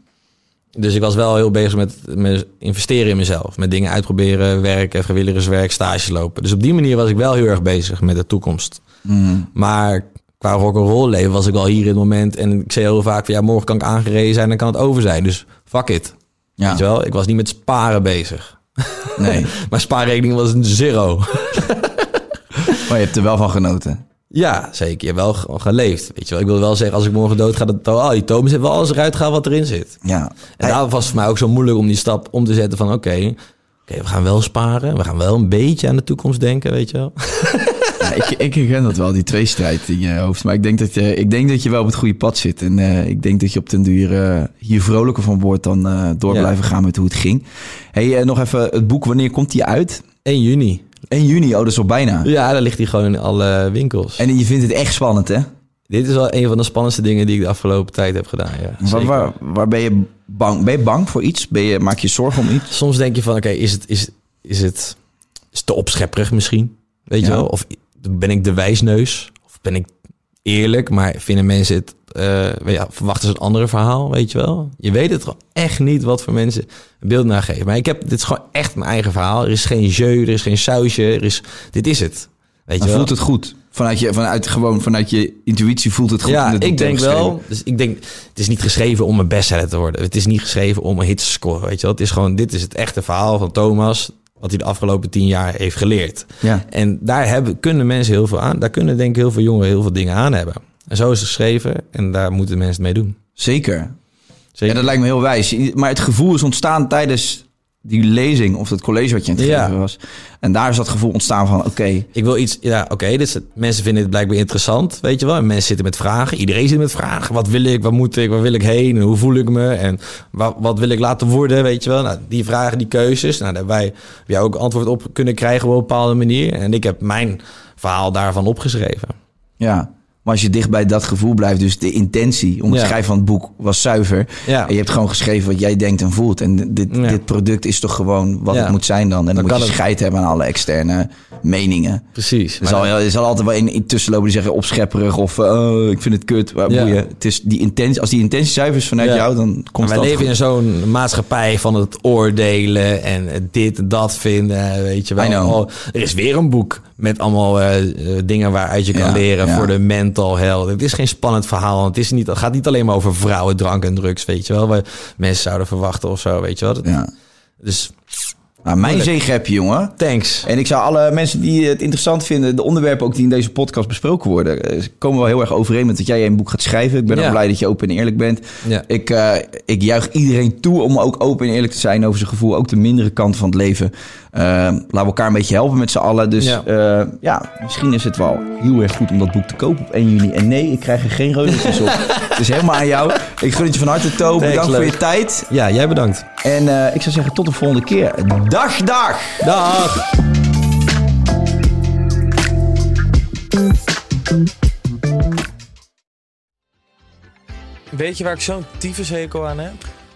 Dus ik was wel heel bezig met, met investeren in mezelf. Met dingen uitproberen, werken, vrijwilligerswerk, stage lopen. Dus op die manier was ik wel heel erg bezig met de toekomst. Maar qua rock'n'roll leven was ik wel hier in het moment. En ik zei heel vaak van ja, morgen kan ik aangereden zijn, dan kan het over zijn. Dus fuck it. ja. Weet je wel? Ik was niet met sparen bezig. nee. Mijn spaarrekening was een zero. Maar je hebt er wel van genoten. Ja, zeker. Je hebt wel ge- geleefd. Weet je wel. Ik wil wel zeggen, als ik morgen dood ga, dat oh, die Thomas heeft wel alles eruit gehaald wat erin zit. Ja. En daarom was het voor mij ook zo moeilijk om die stap om te zetten van oké, oké, we gaan wel sparen. We gaan wel een beetje aan de toekomst denken, weet je wel. Ja, ik, ik herken dat wel, die tweestrijd in je hoofd. Maar ik denk dat je, ik denk dat je wel op het goede pad zit. En eh, ik denk dat je op den duur eh, hier vrolijker van wordt dan eh, door Ja. blijven gaan met hoe het ging. hey, eh, nog even het boek, wanneer komt die uit? 1 juni. 1 juni, oh, dat is al bijna. Ja, daar ligt hij gewoon in alle winkels. En je vindt het echt spannend, hè? Dit is wel een van de spannendste dingen die ik de afgelopen tijd heb gedaan. Ja, Waar, waar, waar ben je bang? Ben je bang voor iets? Ben je, maak je zorgen om iets? Soms denk je van, oké, is, het, is, is het is te opschepperig misschien? Weet je wel? Of ben ik de wijsneus? Of ben ik eerlijk, maar vinden mensen het... weet je, verwachten ze een ander verhaal, weet je wel? Je weet het gewoon echt niet wat voor mensen een beeld naar geven. Maar ik heb, dit is gewoon echt mijn eigen verhaal. Er is geen jeu, er is geen sausje, er is, dit is het. Weet je wel? voelt het goed. Vanuit je, vanuit, gewoon vanuit je intuïtie voelt het goed. Ja, ik denk wel. Dus ik denk, het is niet geschreven om een bestseller te worden. Het is niet geschreven om een hit te scoren, weet je wel. Het is gewoon, dit is het echte verhaal van Thomas, wat hij de afgelopen tien jaar heeft geleerd. Ja. En daar hebben, kunnen mensen heel veel aan. Daar kunnen denk ik heel veel jongeren heel veel dingen aan hebben. En zo is het geschreven en daar moeten mensen het mee doen. Zeker. Zeker. Ja, dat lijkt me heel wijs. Maar het gevoel is ontstaan tijdens die lezing of dat college wat je aan het Ja. geven was. En daar is dat gevoel ontstaan van, oké, Ik wil iets, ja, oké, is het- mensen vinden het blijkbaar interessant, weet je wel. En mensen zitten met vragen. Iedereen zit met vragen. Wat wil ik? Wat moet ik? Waar wil ik heen? En hoe voel ik me? En wat, wat wil ik laten worden? Weet je wel. Nou, die vragen, die keuzes. Nou, daar hebben wij ook antwoord op kunnen krijgen op een bepaalde manier. En ik heb mijn verhaal daarvan opgeschreven. ja. Maar als je dicht bij dat gevoel blijft, dus de intentie om het Ja. schrijven van het boek was zuiver. Ja. En je hebt gewoon geschreven wat jij denkt en voelt. En dit, Ja. dit product is toch gewoon wat het moet zijn dan. En dan, Dan moet je het- scheid hebben aan alle externe meningen. Precies. Er zal, er zal altijd wel in, in tussenlopen die zeggen opschepperig of eh, oh, ik vind het kut. Maar boeien. Het is die intentie, als die intentie zuiver is vanuit jou, dan komt wij dat leven goed. in zo'n maatschappij van het oordelen en dit en dat vinden, weet je wel. Oh, er is weer een boek met allemaal eh, eh, dingen waaruit je kan Ja, leren ja. voor de mental health. Het is geen spannend verhaal. Het, is niet, het gaat niet alleen maar over vrouwen, drank en drugs, weet je wel. Waar mensen zouden verwachten of zo, weet je wel. Dat- Ja. Dus Nou, mijn Moeilijk. zegen heb je, jongen. Thanks. En ik zou alle mensen die het interessant vinden, de onderwerpen ook die in deze podcast besproken worden, eh, komen wel heel erg overeen met dat jij een boek gaat schrijven. Ik ben Ja. ook blij dat je open en eerlijk bent. Ja. Ik, eh, ik juich iedereen toe om ook open en eerlijk te zijn over zijn gevoel, ook de mindere kant van het leven. Eh, laten we elkaar een beetje helpen met z'n allen. Dus Ja. ja. ja, misschien is het wel heel erg goed om dat boek te kopen op 1 juni. En nee, ik krijg er geen reuzeltjes op. Het is helemaal aan jou. Ik gun het je van harte, To. Thanks, Bedankt voor je tijd. Ja, jij bedankt. En eh, ik zou zeggen, tot de volgende keer. Dag, dag! Dag. Weet je waar ik zo'n tyfushekel aan heb?